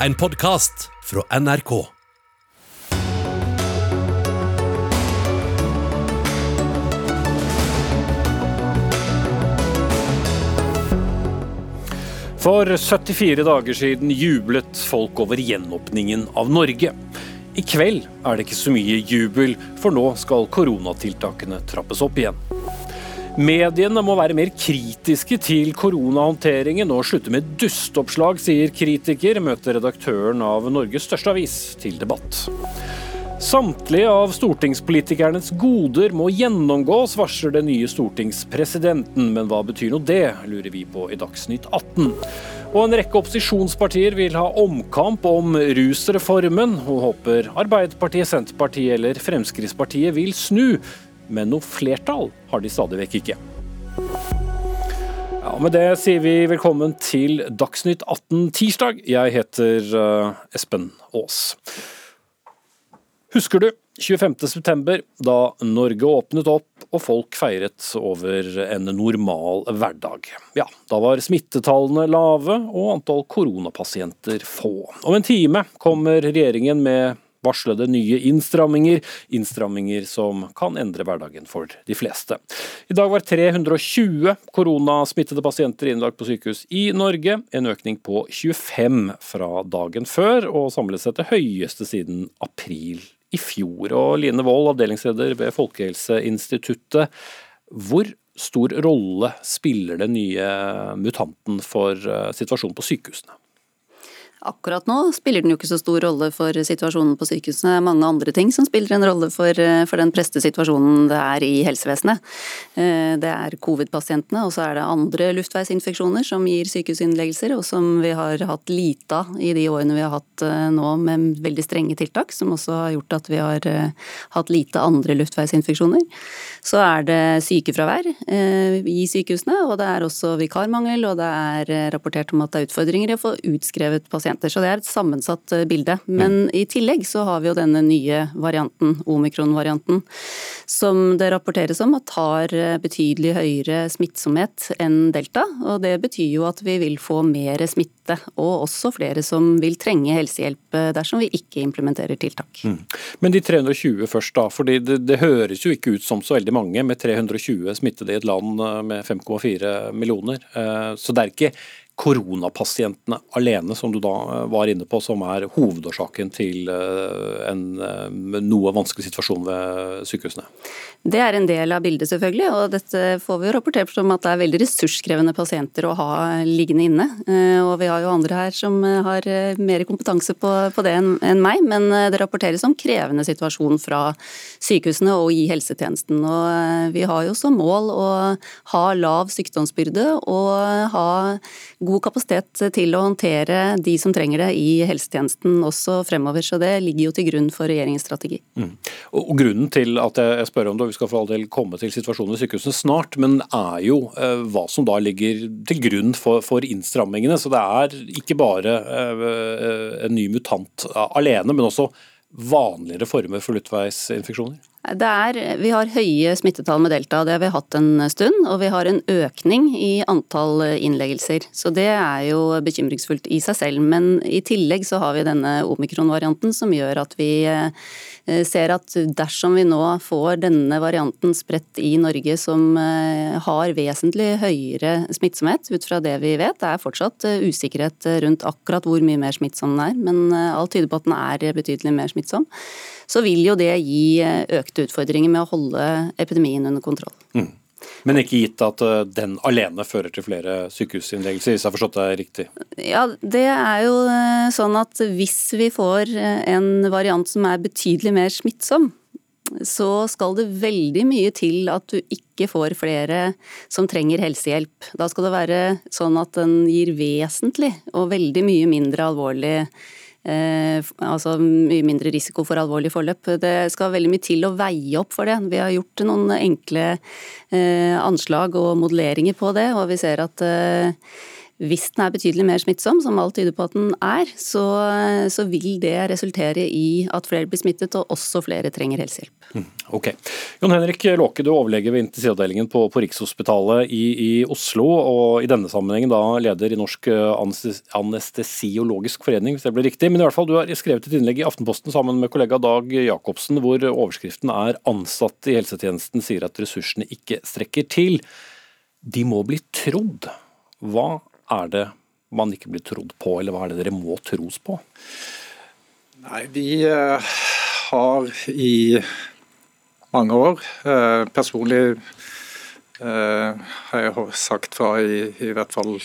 En podkast fra NRK. For 74 dager siden jublet folk over gjenåpningen av Norge. I kveld er det ikke så mye jubel, for nå skal koronatiltakene trappes opp igjen. Mediene må være mer kritiske til koronahåndteringen og slutte med dusteoppslag, sier kritiker, møter redaktøren av Norges største avis til debatt. Samtlige av stortingspolitikernes goder må gjennomgås, varsler den nye stortingspresidenten. Men hva betyr nå det, lurer vi på i Dagsnytt 18. Og en rekke opposisjonspartier vil ha omkamp om rusreformen, og håper Arbeiderpartiet, Senterpartiet eller Fremskrittspartiet vil snu. Men noe flertall har de stadig vekk ikke. Ja, Med det sier vi velkommen til Dagsnytt 18 tirsdag. Jeg heter uh, Espen Aas. Husker du 25.9, da Norge åpnet opp og folk feiret over en normal hverdag? Ja, da var smittetallene lave og antall koronapasienter få. Om en time kommer regjeringen med varslede nye innstramminger, innstramminger som kan endre hverdagen for de fleste. I dag var 320 koronasmittede pasienter innlagt på sykehus i Norge, en økning på 25 fra dagen før, og samlet sett det høyeste siden april i fjor. Og Line Wold, avdelingsleder ved Folkehelseinstituttet. Hvor stor rolle spiller den nye mutanten for situasjonen på sykehusene? Akkurat nå spiller den jo ikke så stor rolle for situasjonen på sykehusene. Det er mange andre ting som spiller en rolle for, for den preste situasjonen det er i helsevesenet. Det er covid-pasientene, og så er det andre luftveisinfeksjoner som gir sykehusinnleggelser, og som vi har hatt lite av i de årene vi har hatt nå med veldig strenge tiltak, som også har gjort at vi har hatt lite andre luftveisinfeksjoner. Så er det sykefravær i sykehusene, og det er også vikarmangel, og det er rapportert om at det er utfordringer i å få utskrevet pasienter pasienter. Så det er et sammensatt eh, bilde. Men mm. i tillegg så har vi jo denne nye varianten, omikron-varianten, som det rapporteres om at har eh, betydelig høyere smittsomhet enn delta. Og det betyr jo at vi vil få mer smitte, og også flere som vil trenge helsehjelp eh, dersom vi ikke implementerer tiltak. Mm. Men de 320 først, da. For det, det høres jo ikke ut som så veldig mange med 320 smittede i et land med 5,4 millioner. Så det er ikke koronapasientene alene, som du da eh, var inne på, som er hovedårsaken til eh, en eh, noe vanskelig situasjon ved sykehusene? Det er en del av bildet, selvfølgelig. Og dette får vi jo rapportert som at det er veldig ressurskrevende pasienter å ha liggende inne. Og vi har jo andre her som har mer kompetanse på, på det enn meg, men det rapporteres om krevende situasjon fra sykehusene og i helsetjenesten. Og vi har jo som mål å ha lav sykdomsbyrde og ha god kapasitet til å håndtere de som trenger det i helsetjenesten også fremover. Så det ligger jo til grunn for regjeringens strategi. Mm. Og Grunnen til at jeg spør om det, vi skal for all del komme til situasjonen i sykehusene snart, men er jo eh, hva som da ligger til grunn for, for innstrammingene. Så det er ikke bare eh, en ny mutant alene, men også vanligere former for luftveisinfeksjoner? Er, vi har høye smittetall med delta, det har vi hatt en stund. Og vi har en økning i antall innleggelser. Så det er jo bekymringsfullt i seg selv. Men i tillegg så har vi denne omikron-varianten som gjør at vi eh, ser at dersom vi nå får denne varianten spredt i Norge som eh, har vesentlig høyere smittsomhet, ut fra det vi vet, det er fortsatt eh, usikkerhet rundt akkurat hvor mye mer smittsom den er, men alt tyder på at den er betydelig mer smittsom så vil jo det gi eh, økte utfordringer med å holde epidemien under kontroll. Mm. Men ikke gitt at eh, den alene fører til flere sykehusinnleggelser, hvis jeg har forstått det riktig? Ja, det er jo eh, sånn at hvis vi får en variant som er betydelig mer smittsom, så skal det veldig mye til at du ikke får flere som trenger helsehjelp. Da skal det være sånn at den gir vesentlig og veldig mye mindre alvorlig Eh, altså mye mindre risiko for alvorlig forløp. Det skal veldig mye til å veie opp for det. Vi har gjort noen enkle eh, anslag og modelleringer på det, og vi ser at eh, hvis den er betydelig mer smittsom, som alt tyder på at den er, så, så, vil det resultere i at flere blir smittet, og også flere trenger helsehjelp. Mm, ok. Jon Henrik Låke, du er overlege ved intensivavdelingen på, på Rikshospitalet i, i, Oslo, og i denne sammenhengen da leder i Norsk anestesiologisk forening, hvis det blir riktig. Men i hvert fall, du har skrevet et innlegg i Aftenposten sammen med kollega Dag Jacobsen, hvor overskriften er 'Ansatte i helsetjenesten sier at ressursene ikke strekker til'. De må bli trodd. Hva er det man ikke blir trodd på, eller hva er det dere må tros på? Nei, vi uh, har i mange år uh, Personlig uh, har jeg sagt fra i, i hvert fall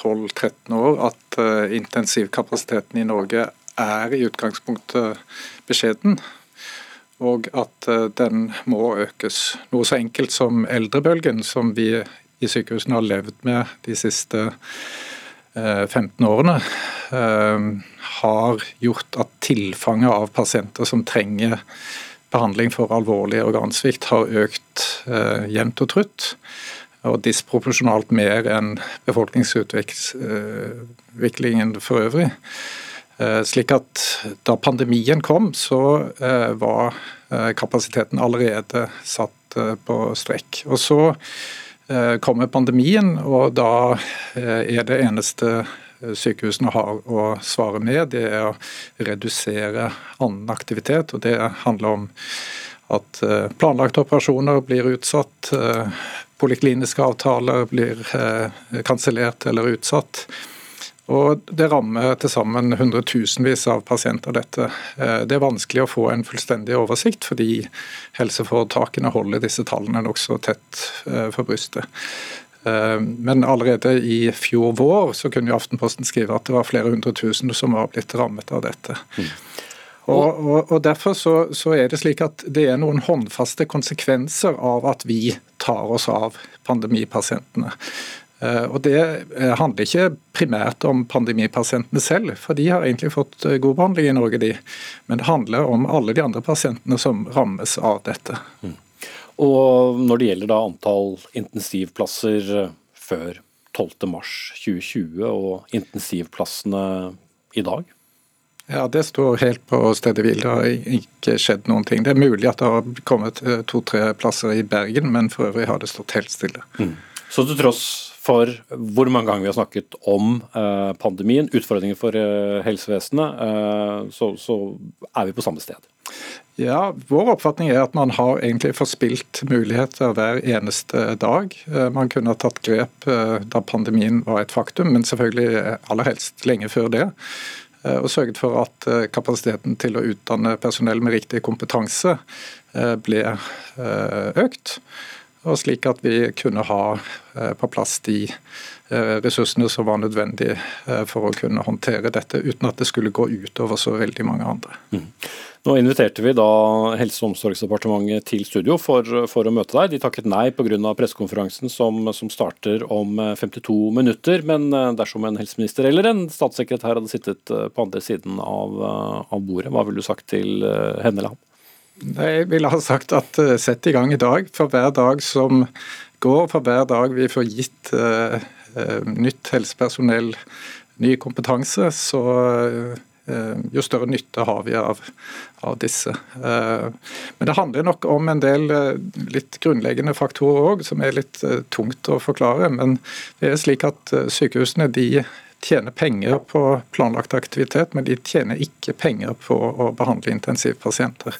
12-13 år at intensivkapasiteten i Norge er i utgangspunktet beskjeden. Og at den må økes. Noe så enkelt som eldrebølgen, som vi i sykehusene har levd med de siste 15 eh, årene, eh, har gjort at tilfanget av pasienter som trenger behandling for alvorlig organsvikt, har økt eh, jevnt og trutt. Og disproporsjonalt mer enn befolkningsutviklingen for øvrig. Slik at da pandemien kom, så var kapasiteten allerede satt på strekk. Og så kommer pandemien, og da eh, er det eneste eh, sykehusene har å svare med, det er å redusere annen aktivitet. og Det handler om at planlagte operasjoner blir utsatt, polikliniske avtaler blir kansellert eller utsatt. Og Det rammer til sammen hundretusenvis av pasienter. dette. Eh, det er vanskelig å få en fullstendig oversikt, fordi helseforetakene holder disse tallene nokså tett eh, for brystet. Eh, men allerede i fjor vår så kunne jo Aftenposten skrive at det var flere hundre tusen som var blitt rammet av dette. Mm. Og, og, og, Derfor så, så, er det slik at det er noen håndfaste konsekvenser av at vi tar oss av pandemipasientene. Eh, og Det eh, handler ikke primært om pandemipasientene selv, for de har egentlig fått eh, god behandling i Norge, de. Men det handler om alle de andre pasientene som rammes av dette. Mm. Og Når det gjelder da antall intensivplasser før 12.3.2020 og intensivplassene i dag? Ja, Det står helt på stedet hvil. Det har ikke skjedd noen ting. Det er mulig at det har kommet to-tre plasser i Bergen, men for øvrig har det stått helt stille. Mm. Så til tross for hvor mange ganger vi har snakket om eh, pandemien, utfordringer for eh, helsevesenet, eh, så, så, er vi på samme sted. Ja, Vår oppfatning er at man har egentlig forspilt muligheter hver eneste dag. Man kunne ha tatt grep da pandemien var et faktum, men selvfølgelig aller helst lenge før det. Og sørget for at kapasiteten til å utdanne personell med riktig kompetanse ble økt og slik at vi kunne ha eh, på plass de eh, ressursene som var nødvendige eh, for å kunne håndtere dette, uten at det skulle gå utover så veldig mange andre. Mm. Nå inviterte vi da Helse- og omsorgsdepartementet til studio for, for, å møte deg. De takket nei pga. pressekonferansen som, som starter om 52 minutter. Men dersom en helseminister eller en statssekretær hadde sittet på andre siden av, av bordet, hva ville du sagt til henne eller ham? Jeg ville ha sagt at uh, sett i gang i dag. For hver dag som går, for hver dag vi får gitt uh, uh, nytt helsepersonell ny kompetanse, så jo større nytte har vi av, av disse. Men det handler nok om en del litt grunnleggende faktorer òg, som er litt tungt å forklare. Men det er slik at sykehusene de tjener penger på planlagt aktivitet, men de tjener ikke penger på å behandle intensivpasienter.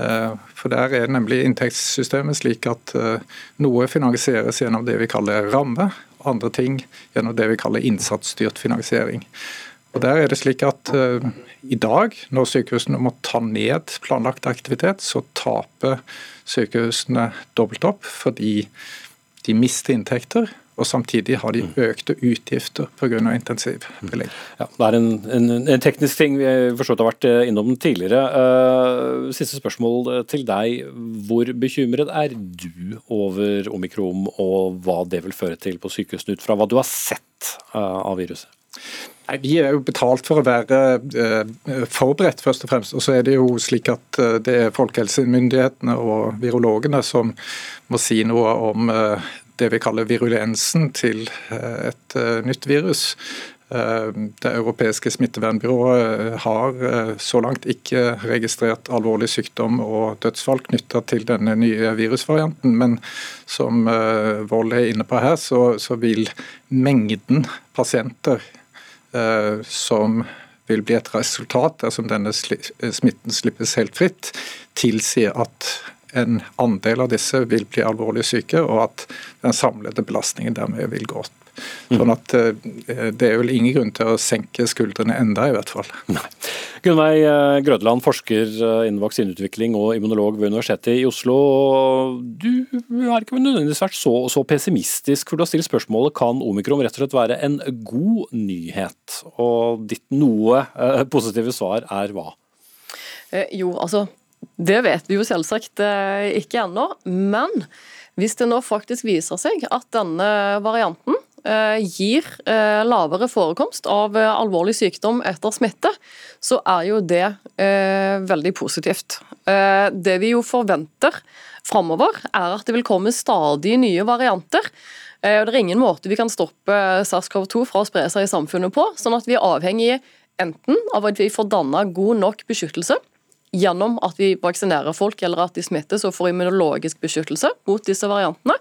Eh, for Der er nemlig inntektssystemet slik at eh, noe finansieres gjennom det vi kaller ramme, andre ting gjennom det vi kaller innsatsstyrt finansiering. Og Der er det slik at uh, i dag, når sykehusene må ta ned planlagt aktivitet, så taper sykehusene dobbelt opp fordi de mister inntekter og samtidig har de økte utgifter pga. intensivbelegg. Ja, det er en, en, en, teknisk ting vi forstått har vært eh, innom tidligere. Uh, siste spørsmål eh, til deg. Hvor bekymret er du over omikron og hva det vil føre til på sykehusene ut fra hva du har sett av viruset? Nei, Vi er jo betalt for å være forberedt, først og fremst. Og så er det jo slik at det er folkehelsemyndighetene og virologene som må si noe om det vi kaller virulensen til et nytt virus. Det europeiske smittevernbyrået har så langt ikke registrert alvorlig sykdom og dødsfall knytta til denne nye virusvarianten, men som Vold er inne på her, så, så vil mengden pasienter som vil bli et resultat dersom denne smitten slippes helt fritt, tilsi at en andel av disse vil bli alvorlig syke, og at den samlede belastningen dermed vil gå opp. Sånn at eh, Det er vel ingen grunn til å senke skuldrene enda, i hvert fall. Nei. Gunnveig eh, Grødland, forsker eh, innen vaksineutvikling og immunolog ved Universitetet i Oslo. Du har ikke nødvendigvis vært så, så, pessimistisk, for du har stilt spørsmålet kan omikron rett og slett være en god nyhet. Og ditt noe positive svar er hva? Jo, altså det vet vi jo selvsagt ikke ennå. Men hvis det nå faktisk viser seg at denne varianten Eh, gir eh, lavere forekomst av eh, alvorlig sykdom etter smitte, så er jo det veldig positivt. Det vi jo forventer framover, er at det vil komme stadig nye varianter. Det er ingen måte vi kan stoppe SARS-CoV-2 fra å spre seg i samfunnet på. sånn at vi er avhengig enten av at vi får danna god nok beskyttelse gjennom at vi vaksinerer folk eller at de smittes og får immunologisk beskyttelse mot disse variantene,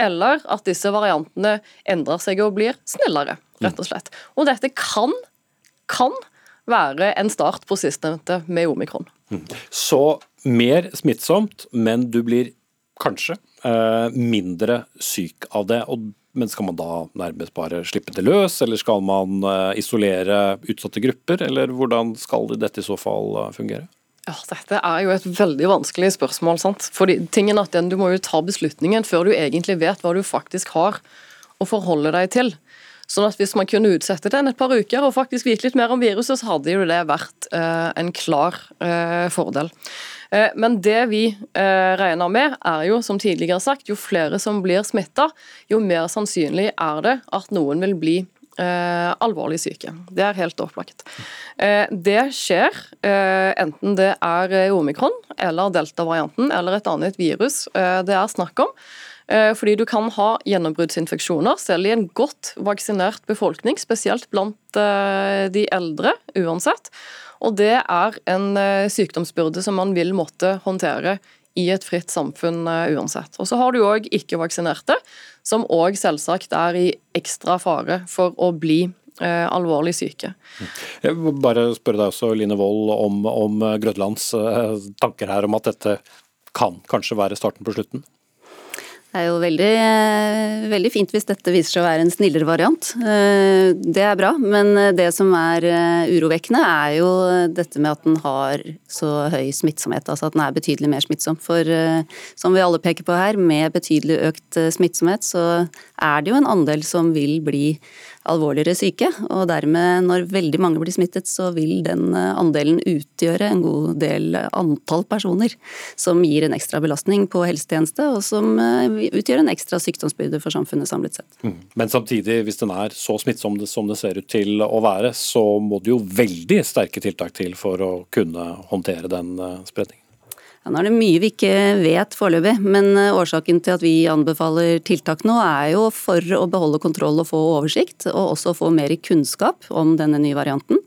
eller at disse variantene endrer seg og blir snillere, rett og slett. Og dette kan, kan være en start på sistnevnte med omikron. Så mer smittsomt, men du blir kanskje eh, mindre syk av det. og men skal man da nærmest bare slippe det løs, eller skal man eh, isolere utsatte grupper, eller hvordan skal dette i så fall eh, fungere? Ja, Dette er jo et veldig vanskelig spørsmål. sant? Fordi tingen at Du må jo ta beslutningen før du egentlig vet hva du faktisk har å forholde deg til. Sånn at Hvis man kunne utsette den et par uker og faktisk vite litt mer om viruset, så hadde jo det vært eh, en klar eh, fordel. Eh, men det vi eh, regner med, er jo som tidligere sagt, jo flere som blir smitta, jo mer sannsynlig er det at noen vil bli eh, alvorlig syke. Det er helt opplagt. Eh, det skjer eh, enten det er eh, omikron eller delta-varianten eller et annet virus eh, det er snakk om. Eh, fordi du kan ha gjennombruddsinfeksjoner selv i en godt vaksinert befolkning, spesielt blant de eldre uansett. Og det er en sykdomsbyrde som man vil måtte håndtere i et fritt samfunn uansett. Og Så har du òg ikke-vaksinerte, som òg selvsagt er i ekstra fare for å bli eh, alvorlig syke. Jeg vil bare spørre deg også, Line Wold, om, om Grønlands eh, tanker her om at dette kan kanskje være starten på slutten? Det er jo veldig, veldig, fint hvis dette viser seg å være en snillere variant. Eh, det er bra, men det som er eh, urovekkende er jo dette med at den har så høy smittsomhet. Altså at den er betydelig mer smittsom. For eh, som vi alle peker på her, med betydelig økt smittsomhet, så er det jo en andel som vil bli alvorligere syke. Og dermed, når veldig mange blir smittet, så vil den eh, andelen utgjøre en god del antall personer som gir en ekstra belastning på helsetjeneste, og som eh, utgjør en ekstra sykdomsbyrde for samfunnet samlet sett. Mm. Men samtidig, hvis den er så smittsom som det ser ut til å være, så må det jo veldig sterke tiltak til for å kunne håndtere den eh, spredningen. Ja, nå er det mye vi ikke vet foreløpig, men eh, årsaken til at vi anbefaler tiltak nå, er jo for å beholde kontroll og få oversikt, og også få mer kunnskap om denne nye varianten.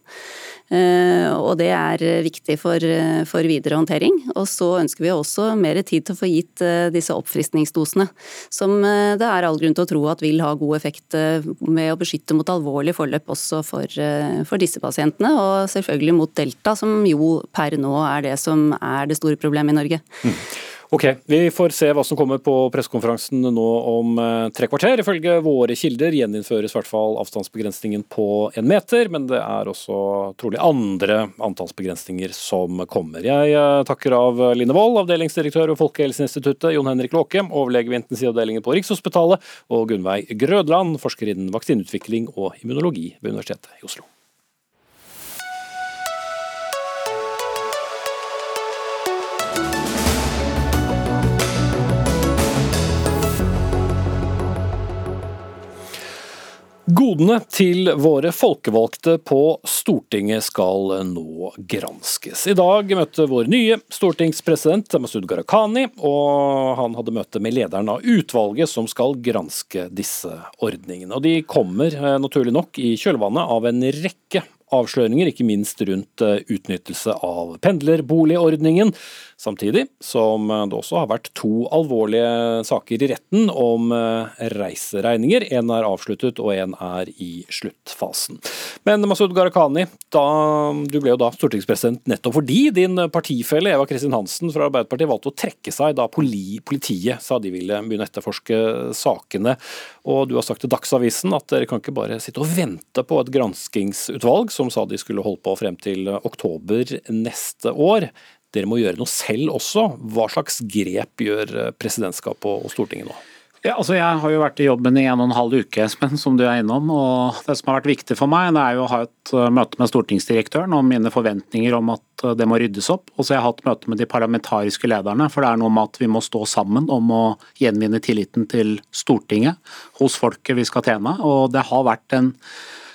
Eh, og det er viktig for, for, videre håndtering. Og så ønsker vi også mer tid til å få gitt eh, disse oppfriskningsdosene, som det er all grunn til å tro at vil ha god effekt med å beskytte mot alvorlig forløp også for, for disse pasientene, og selvfølgelig mot delta, som jo per nå er det som er det store problemet i Norge. Mm. Ok, Vi får se hva som kommer på pressekonferansen nå om eh, tre kvarter. Ifølge våre kilder gjeninnføres i hvert fall avstandsbegrensningen på en meter, men det er også trolig andre antallsbegrensninger som kommer. Jeg eh, takker av Line Wold, avdelingsdirektør ved Folkehelseinstituttet, Jon Henrik Låke, overlege ved intensivavdelingen på Rikshospitalet, og Gunnveig Grødland, forsker innen vaksineutvikling og immunologi ved Universitetet i Oslo. God Metodene til våre folkevalgte på Stortinget skal nå granskes. I dag møtte vår nye stortingspresident Masud Gharahkhani, og han hadde møte med lederen av utvalget som skal granske disse ordningene. Og De kommer eh, naturlig nok i kjølvannet av en rekke avsløringer, ikke minst rundt eh, utnyttelse av pendlerboligordningen. Samtidig som det også har vært to alvorlige saker i retten om eh, reiseregninger. En er avsluttet og en er i sluttfasen. Men Masud Gharahkhani, du ble jo da stortingspresident nettopp fordi din partifelle Eva Kristin Hansen fra Arbeiderpartiet valgte å trekke seg da politiet sa de ville begynne å etterforske sakene. Og du har sagt til Dagsavisen at dere kan ikke bare sitte og vente på et granskingsutvalg som sa de skulle holde på frem til oktober neste år. Dere må gjøre noe selv også. Hva slags grep gjør presidentskapet og Stortinget nå? Ja, altså Jeg har jo vært i jobben i en og en halv uke, Espen, som du er innom. og Det som har vært viktig for meg, det er jo å ha et uh, møte med stortingsdirektøren om mine forventninger om at det må ryddes opp. Og så har jeg hatt møte med de parlamentariske lederne. For det er noe med at vi må stå sammen om å gjenvinne tilliten til Stortinget hos folket vi skal tjene. Og det har vært en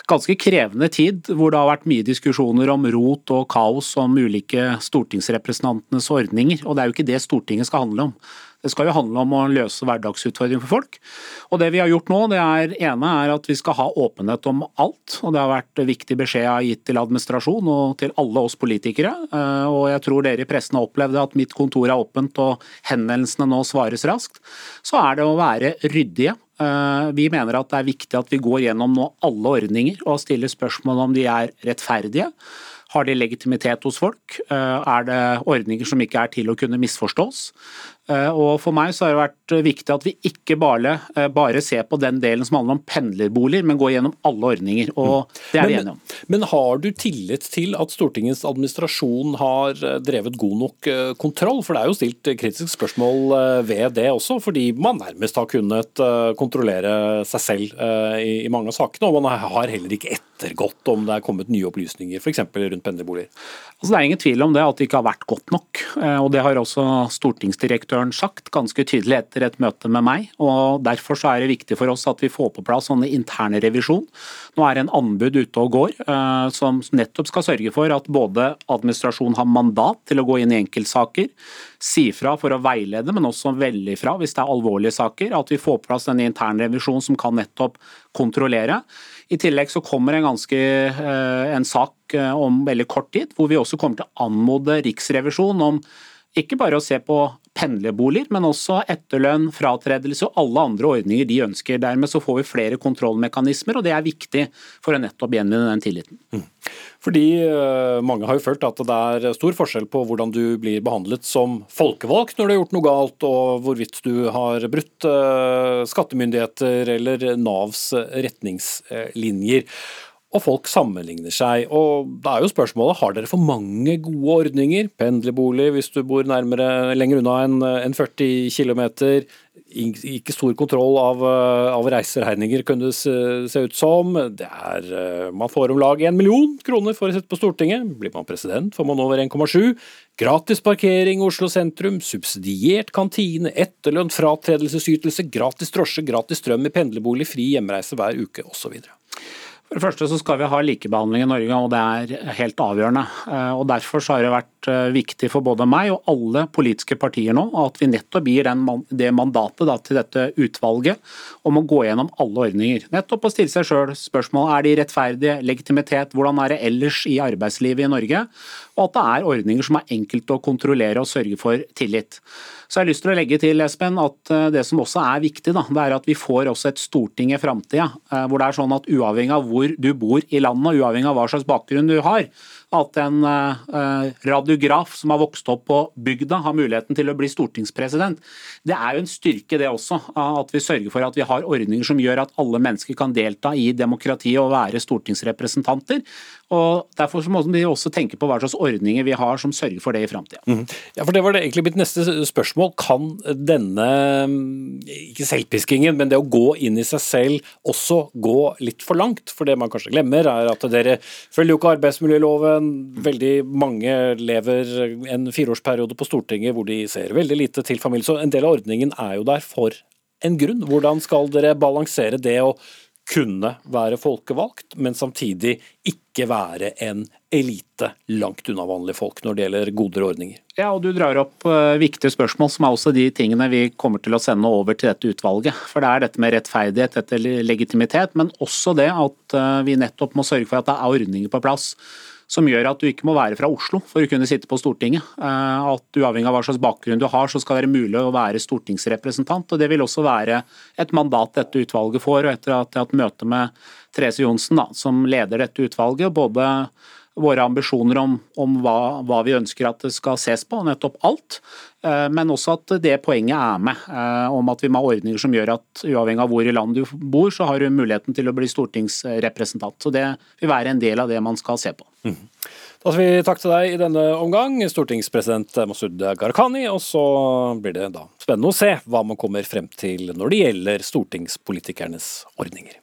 ganske krevende tid, hvor det har vært mye diskusjoner om rot og kaos om ulike stortingsrepresentantenes ordninger. Og det er jo ikke det Stortinget skal handle om. Det skal jo handle om å løse hverdagsutfordringer for folk. Og Det vi har gjort nå, det er ene er at vi skal ha åpenhet om alt. og Det har vært viktig beskjed jeg har gitt til administrasjon og til alle oss politikere. Eh, og Jeg tror dere i pressen har opplevd at mitt kontor er åpent og henvendelsene nå svares raskt. Så er det å være ryddige. Eh, vi mener at det er viktig at vi går gjennom nå alle ordninger og stiller spørsmål om de er rettferdige. Har de legitimitet hos folk? Eh, er det ordninger som ikke er til å kunne misforstås? Eh, og For meg så har det vært viktig at vi ikke bare, eh, bare ser på den delen som handler om pendlerboliger, men går gjennom alle ordninger. og Det er vi enige om. Men, men har du tillit til at Stortingets administrasjon har drevet god nok kontroll? For det er jo stilt kritiske spørsmål ved det også, fordi man nærmest har kunnet kontrollere seg selv i mange av sakene. Og man har heller ikke ettergått om det er kommet nye opplysninger, f.eks. rundt pendlerboliger. Altså, det er ingen tvil om det, at det ikke har vært godt nok. og Det har også stortingsdirektøren direktøren sagt ganske tydelig etter et møte med meg. og Derfor så er det viktig for oss at vi får på plass sånne interne revisjon. Nå er det en anbud ute og går eh, som nettopp skal sørge for at både administrasjonen har mandat til å gå inn i enkeltsaker, si fra for å veilede, men også veldig fra hvis det er alvorlige saker. At vi får på plass denne intern revisjonen som kan nettopp kontrollere. I tillegg så kommer en, ganske, eh, en sak eh, om veldig kort tid, hvor vi også kommer til å anmode Riksrevisjonen om ikke bare å se på pendlerboliger, men også etterlønn, fratredelse og alle andre ordninger de ønsker. Dermed så får vi flere kontrollmekanismer, og det er viktig for å nettopp gjenvinne den tilliten. Mm. Fordi uh, Mange har jo følt at det er stor forskjell på hvordan du blir behandlet som folkevalgt når du har gjort noe galt, og hvorvidt du har brutt uh, skattemyndigheter eller Navs retningslinjer og folk sammenligner seg. Og da er jo spørsmålet har dere for mange gode ordninger? Pendlerbolig hvis du bor nærmere, lenger unna enn en 40 km. Ikke stor kontroll av, av reiseregninger, kunne det se ut som. Det er, man får om lag 1 million kroner for å sitte på Stortinget. Blir man president, får man over 1,7. Gratis parkering Oslo sentrum, subsidiert kantine, etterlønn, fratredelsesytelse, gratis drosje, gratis strøm i pendlerbolig, fri hjemreise hver uke osv. For det første så skal vi ha likebehandling i Norge, og det er helt avgjørende. Eh, og Derfor så har det vært eh, viktig for både meg og alle politiske partier nå at vi nettopp gir den, det mandatet da, til dette utvalget om å gå gjennom alle ordninger. Nettopp å stille seg sjøl spørsmål er de rettferdige, legitimitet, hvordan er det ellers i arbeidslivet i Norge? Og at det er ordninger som er enkelt å kontrollere og sørge for tillit. Så jeg har lyst til å legge til Espen, at eh, det som også er viktig, da, det er at vi får også et storting i framtida. Hvor det er sånn at uavhengig av hvor du bor i landet, uavhengig av hva slags bakgrunn du har, at en uh, radiograf som har vokst opp på bygda, har muligheten til å bli stortingspresident. Det er jo en styrke det også, at vi sørger for at vi har ordninger som gjør at alle mennesker kan delta i demokratiet og være stortingsrepresentanter. Og Derfor må vi også tenke på hva slags ordninger vi har som sørger for det i framtida. Mm. Ja, for det var det egentlig mitt neste spørsmål. Kan denne, ikke selvpiskingen, men det å gå inn i seg selv også gå litt for langt? For det man kanskje glemmer, er at dere følger jo ikke arbeidsmiljøloven Veldig mange lever en fireårsperiode på Stortinget hvor de ser veldig lite til familie. Så en del av ordningen er jo der for en grunn. Hvordan skal dere balansere det å kunne være folkevalgt, men samtidig ikke være en elite langt unna vanlige folk når det gjelder goder og ordninger. Ja, og Du drar opp uh, viktige spørsmål, som er også de tingene vi kommer til å sende over til dette utvalget. For Det er dette med rettferdighet, dette legitimitet, men også det at uh, vi nettopp må sørge for at det er ordninger på plass som gjør at du ikke må være fra Oslo for å kunne sitte på Stortinget. Uh, at Uavhengig av hva slags bakgrunn du har, så skal det være mulig å være stortingsrepresentant. og Det vil også være et mandat dette utvalget får. og Etter at jeg har hatt møte med Therese Johnsen, som leder dette utvalget, både våre ambisjoner om, om hva, hva, vi ønsker at det skal ses på, nettopp alt. Eh, men også at det poenget er med, eh, om at vi må ha ordninger som gjør at uavhengig av hvor i landet du bor, så har du muligheten til å bli stortingsrepresentant. Så det vil være en del av det man skal se på. Mm. Da skal vi takke til deg i denne omgang, stortingspresident Masud Gharahkhani. Og så blir det da spennende å se hva man kommer frem til når det gjelder stortingspolitikernes ordninger.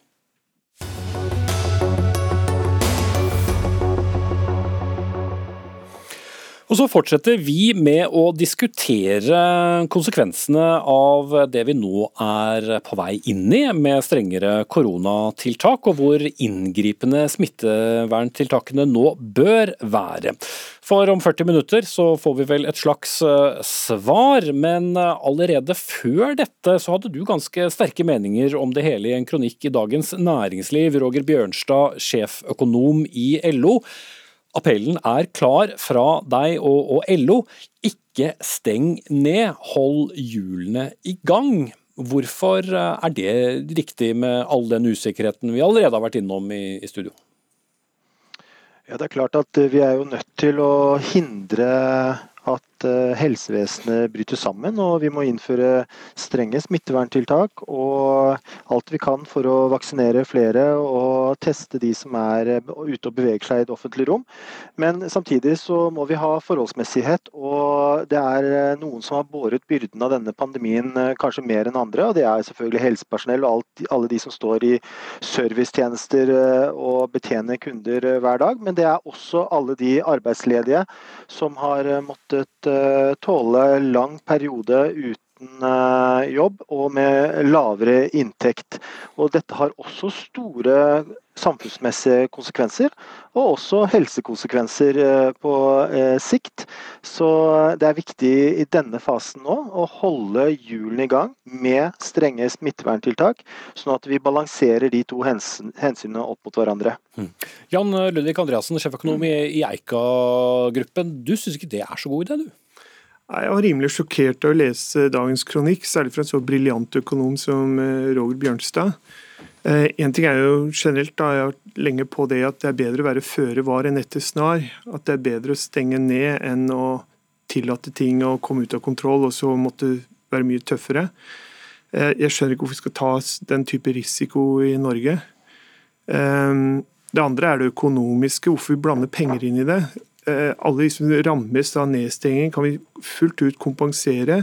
Og så fortsetter vi med å diskutere konsekvensene av det vi nå er på vei inn i, med strengere koronatiltak, og hvor inngripende smitteverntiltakene nå bør være. For om 40 minutter så får vi vel et slags eh, svar, men allerede før dette så hadde du ganske sterke meninger om det hele i en kronikk i Dagens Næringsliv. Roger Bjørnstad, sjeføkonom i LO. Appellen er klar fra deg og, og LO. Ikke steng ned, hold hjulene i gang. Hvorfor eh, er det riktig med all den usikkerheten vi allerede har vært innom i, i studio? Ja, Det er klart at vi er jo nødt til å hindre at eh, helsevesenet bryter sammen, og vi må innføre strenge smitteverntiltak og alt vi kan for å vaksinere flere og teste de som er eh, ute og beveger seg i det offentlige rom. Men samtidig så må vi ha forholdsmessighet, og det er eh, noen som har båret byrden av denne pandemien kanskje mer enn andre, og det er selvfølgelig helsepersonell og alt, alle de som står i servicetjenester og betjener kunder hver dag. Men det er også alle de arbeidsledige som har måttet tåle lang periode uten eh, jobb og med lavere inntekt. Og dette har også store samfunnsmessige konsekvenser, og også helsekonsekvenser eh, på sikt. Så det er viktig i denne fasen nå å holde hjulene i gang med strenge smitteverntiltak, sånn at vi balanserer de to hensynene opp mot hverandre. Hmm. Jan Ludvig Andreassen, sjeføkonom i Eika-gruppen. Du syns ikke det er så god idé, du? Jeg var rimelig sjokkert av å lese dagens kronikk, særlig fra en så briljant økonom som eh, Roger Bjørnstad. Én eh, ting er jo generelt, da, jeg har vært lenge på det at det er bedre å være føre var enn etter snar. At det er bedre å stenge ned enn å tillate ting å komme ut av kontroll og så måtte være mye tøffere. Eh, jeg skjønner ikke hvorfor vi skal ta den type risiko i Norge. Det andre er det økonomiske, hvorfor vi blander penger inn i det. Eh, alle de som rammes av nedstenging, kan vi fullt ut kompensere.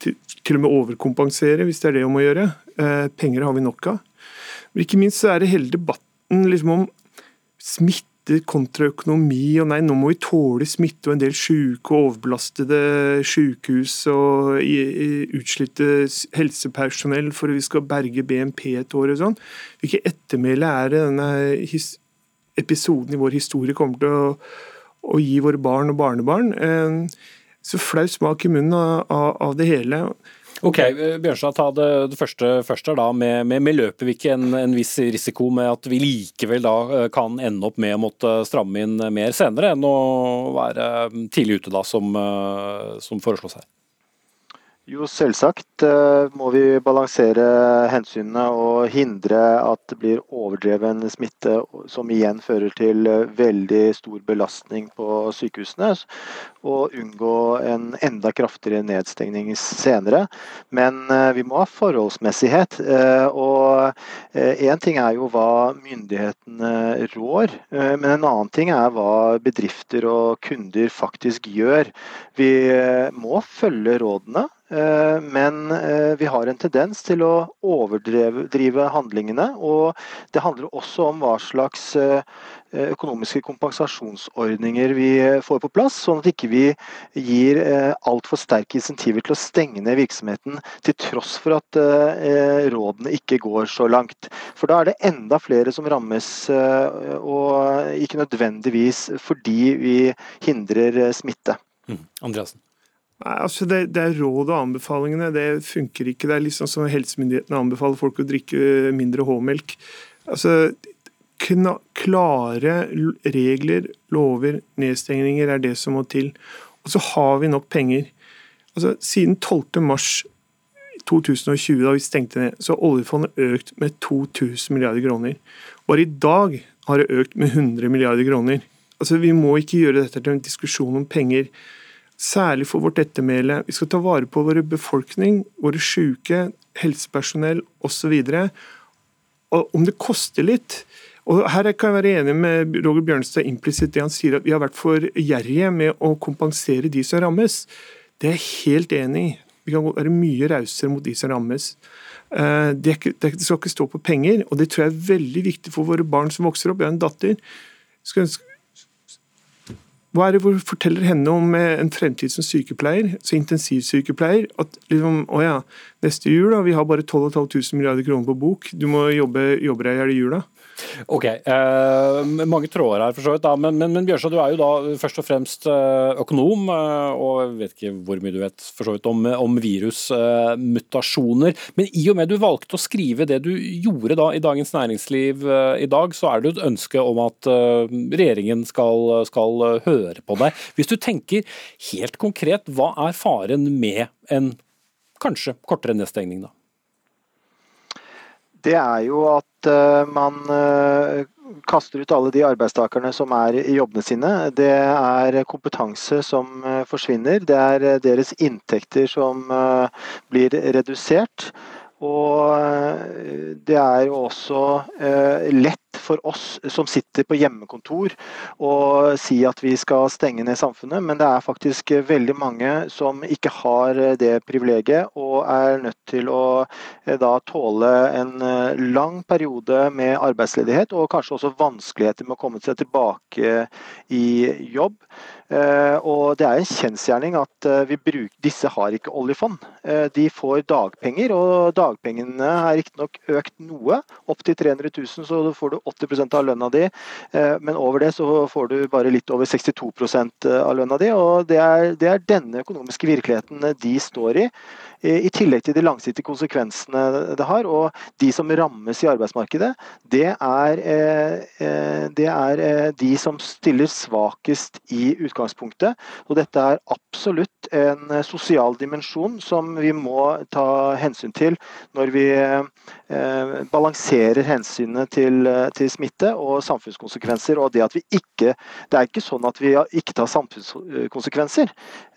Til, til, og med overkompensere, hvis det er det om å gjøre. Eh, penger har vi nok av. Men ikke minst så er det hele debatten liksom om smitte kontra økonomi. og nei, Nå må vi tåle smitte og en del syke og overbelastede sykehus og utslitte helsepersonell for at vi skal berge BNP et år og sånn. Hvilket ettermæle er det denne episoden i vår historie kommer til å å gi våre barn og barnebarn. Så flau smak i munnen av, det hele. Ok, Bjørnstad, ta det, det første først da, med, med, med løper vi ikke en, en, viss risiko med at vi likevel da eh, kan ende opp med å måtte stramme inn mer senere, enn å være tidlig ute da, som, eh, som foreslås her? Jo, selvsagt eh, må vi balansere hensynene og hindre at det blir overdreven smitte, som igjen fører til eh, veldig stor belastning på sykehusene. Og unngå en enda kraftigere nedstengning senere. Men eh, vi må ha forholdsmessighet. Og én ting er jo hva myndighetene rår, men en annen ting er hva bedrifter og kunder faktisk gjør. Vi må følge rådene. Eh, men eh, vi har en tendens til å overdrive handlingene. Og det handler også om hva slags eh, økonomiske kompensasjonsordninger vi får på plass, sånn at ikke vi gir altfor sterke insentiver til å stenge ned virksomheten til tross for at rådene ikke går så langt. For da er det enda flere som rammes, og ikke nødvendigvis fordi vi hindrer smitte. Mm. Andreasen. Nei, altså det, det, er råd og anbefalingene. Det funker ikke. Det er liksom som helsemyndighetene anbefaler folk å drikke mindre H-melk. Altså, klare regler, lover, nedstengninger er det som må til. Og så har vi nok penger. Altså, siden 12. mars 2020, da vi stengte ned, så har oljefondet økt med 2000 milliarder kroner. Bare i dag har det økt med 100 milliarder kroner. Altså, Vi må ikke gjøre dette til en diskusjon om penger særlig for vårt ettermæle. Vi skal ta vare på vår befolkning, våre syke, helsepersonell osv. Om det koster litt og Her kan jeg være enig med Roger Bjørnstad implisitt det han sier at vi har vært for gjerrige med å kompensere de som rammes. Det er jeg helt enig i. Vi kan være mye rausere mot de som rammes. Eh, det, skal ikke stå på penger, og det tror jeg er veldig viktig for våre barn som vokser opp. Jeg har en datter. Hva er det hvor forteller henne om eh, en fremtid som sykepleier, så intensivsykepleier? At liksom, å ja, neste jul da, vi har bare 12 500 milliarder kroner på bok, du må jobbe, jobbe deg i hjel i jula. Ok, eh, Mange tråder her, for så vidt. da, Men, men, men Bjørstad, du er jo da først og fremst eh, økonom, eh, og jeg vet ikke hvor mye du vet for så vidt om, om virusmutasjoner. Men i og med du valgte å skrive det du gjorde da i Dagens Næringsliv i dag, så er det et ønske om at regjeringen skal, skal høre på deg. Hvis du tenker helt konkret, hva er faren med en kanskje kortere nedstengning, da? Det er jo at uh, man uh, kaster ut alle de arbeidstakerne som er i jobbene sine. Det er kompetanse som uh, forsvinner. Det er deres inntekter som blir redusert. Og det er jo også lett for oss som sitter på hjemmekontor og si at vi skal stenge ned samfunnet, men det er faktisk veldig mange som ikke har det privilegiet og er nødt til å eh, da tåle en eh, lang periode med arbeidsledighet og kanskje også vanskeligheter med å komme seg tilbake i jobb. Eh, og Det er en kjensgjerning at bruker, disse har ikke oljefond. De får dagpenger, og dagpengene er riktignok økt noe, opp til 300 000, så får du 80% av lønna di, eh, men over det så får du bare litt over 62 eh, av lønna di. og det er, det er denne økonomiske virkeligheten de står i. I tillegg til de langsiktige konsekvensene det har. Og de som rammes i arbeidsmarkedet, det er, eh, det er de som stiller svakest i utgangspunktet. Og dette er absolutt en sosial dimensjon som vi må ta hensyn til når vi balanserer hensynet til, til smitte og samfunnskonsekvenser. og Det at vi ikke det er ikke sånn at vi ikke tar samfunnskonsekvenser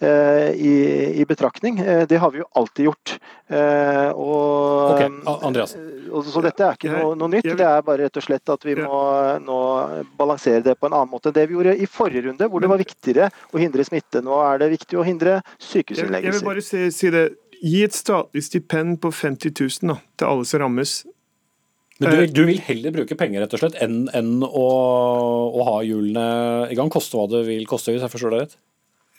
eh, i, i, betraktning. Eh, det har vi jo alltid gjort. Eh, og, okay. Andreas. Og, så dette er ikke noe, noe, nytt. Det er bare rett og slett at vi må nå balansere det på en annen måte enn det vi gjorde i forrige runde, hvor det var viktigere å hindre smitte. Nå er det viktig å hindre sykehusinnleggelser. Jeg vil bare si, si det. Gi et statlig stipend på 50 000 da, til alle som rammes. Men du, du, vil heller bruke penger rett og slett enn, enn å, å, ha hjulene i gang? Koste hva det vil koste, hvis jeg forstår det rett?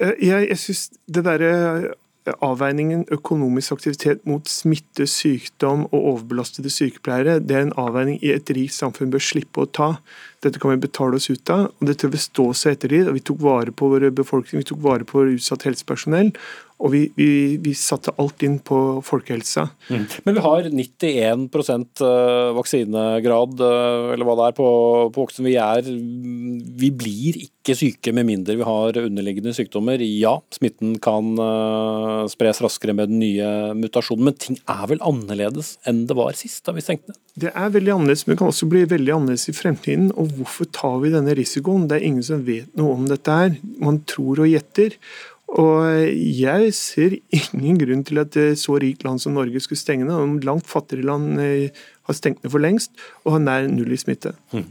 Eh, jeg, jeg synes det derre eh, avveiningen økonomisk aktivitet mot smitte, sykdom og overbelastede sykepleiere, det er en avveining i et rikt samfunn bør slippe å ta. Dette kan vi betale oss ut av, og dette vil stå seg etter tid. Vi tok vare på vår befolkning, vi tok vare på utsatt helsepersonell. Og vi, vi, vi, satte alt inn på folkehelsa. Mm. Men vi har 91 eh, vaksinegrad, eh, eller hva det er, på, på voksne. Vi, er, vi blir ikke syke med mindre vi har underliggende sykdommer. Ja, smitten kan uh, spres raskere med den nye mutasjonen, men ting er vel annerledes enn det var sist da vi stengte ned? Det er veldig annerledes, men det kan også bli veldig annerledes i fremtiden. Og hvorfor tar vi denne risikoen? Det er ingen som vet noe om dette her. Man tror og gjetter. Og jeg ser ingen grunn til at et så rikt land som Norge skulle stenge ned. Langt fattigere land har stengt ned for lengst og har nær null i smitte. Mm.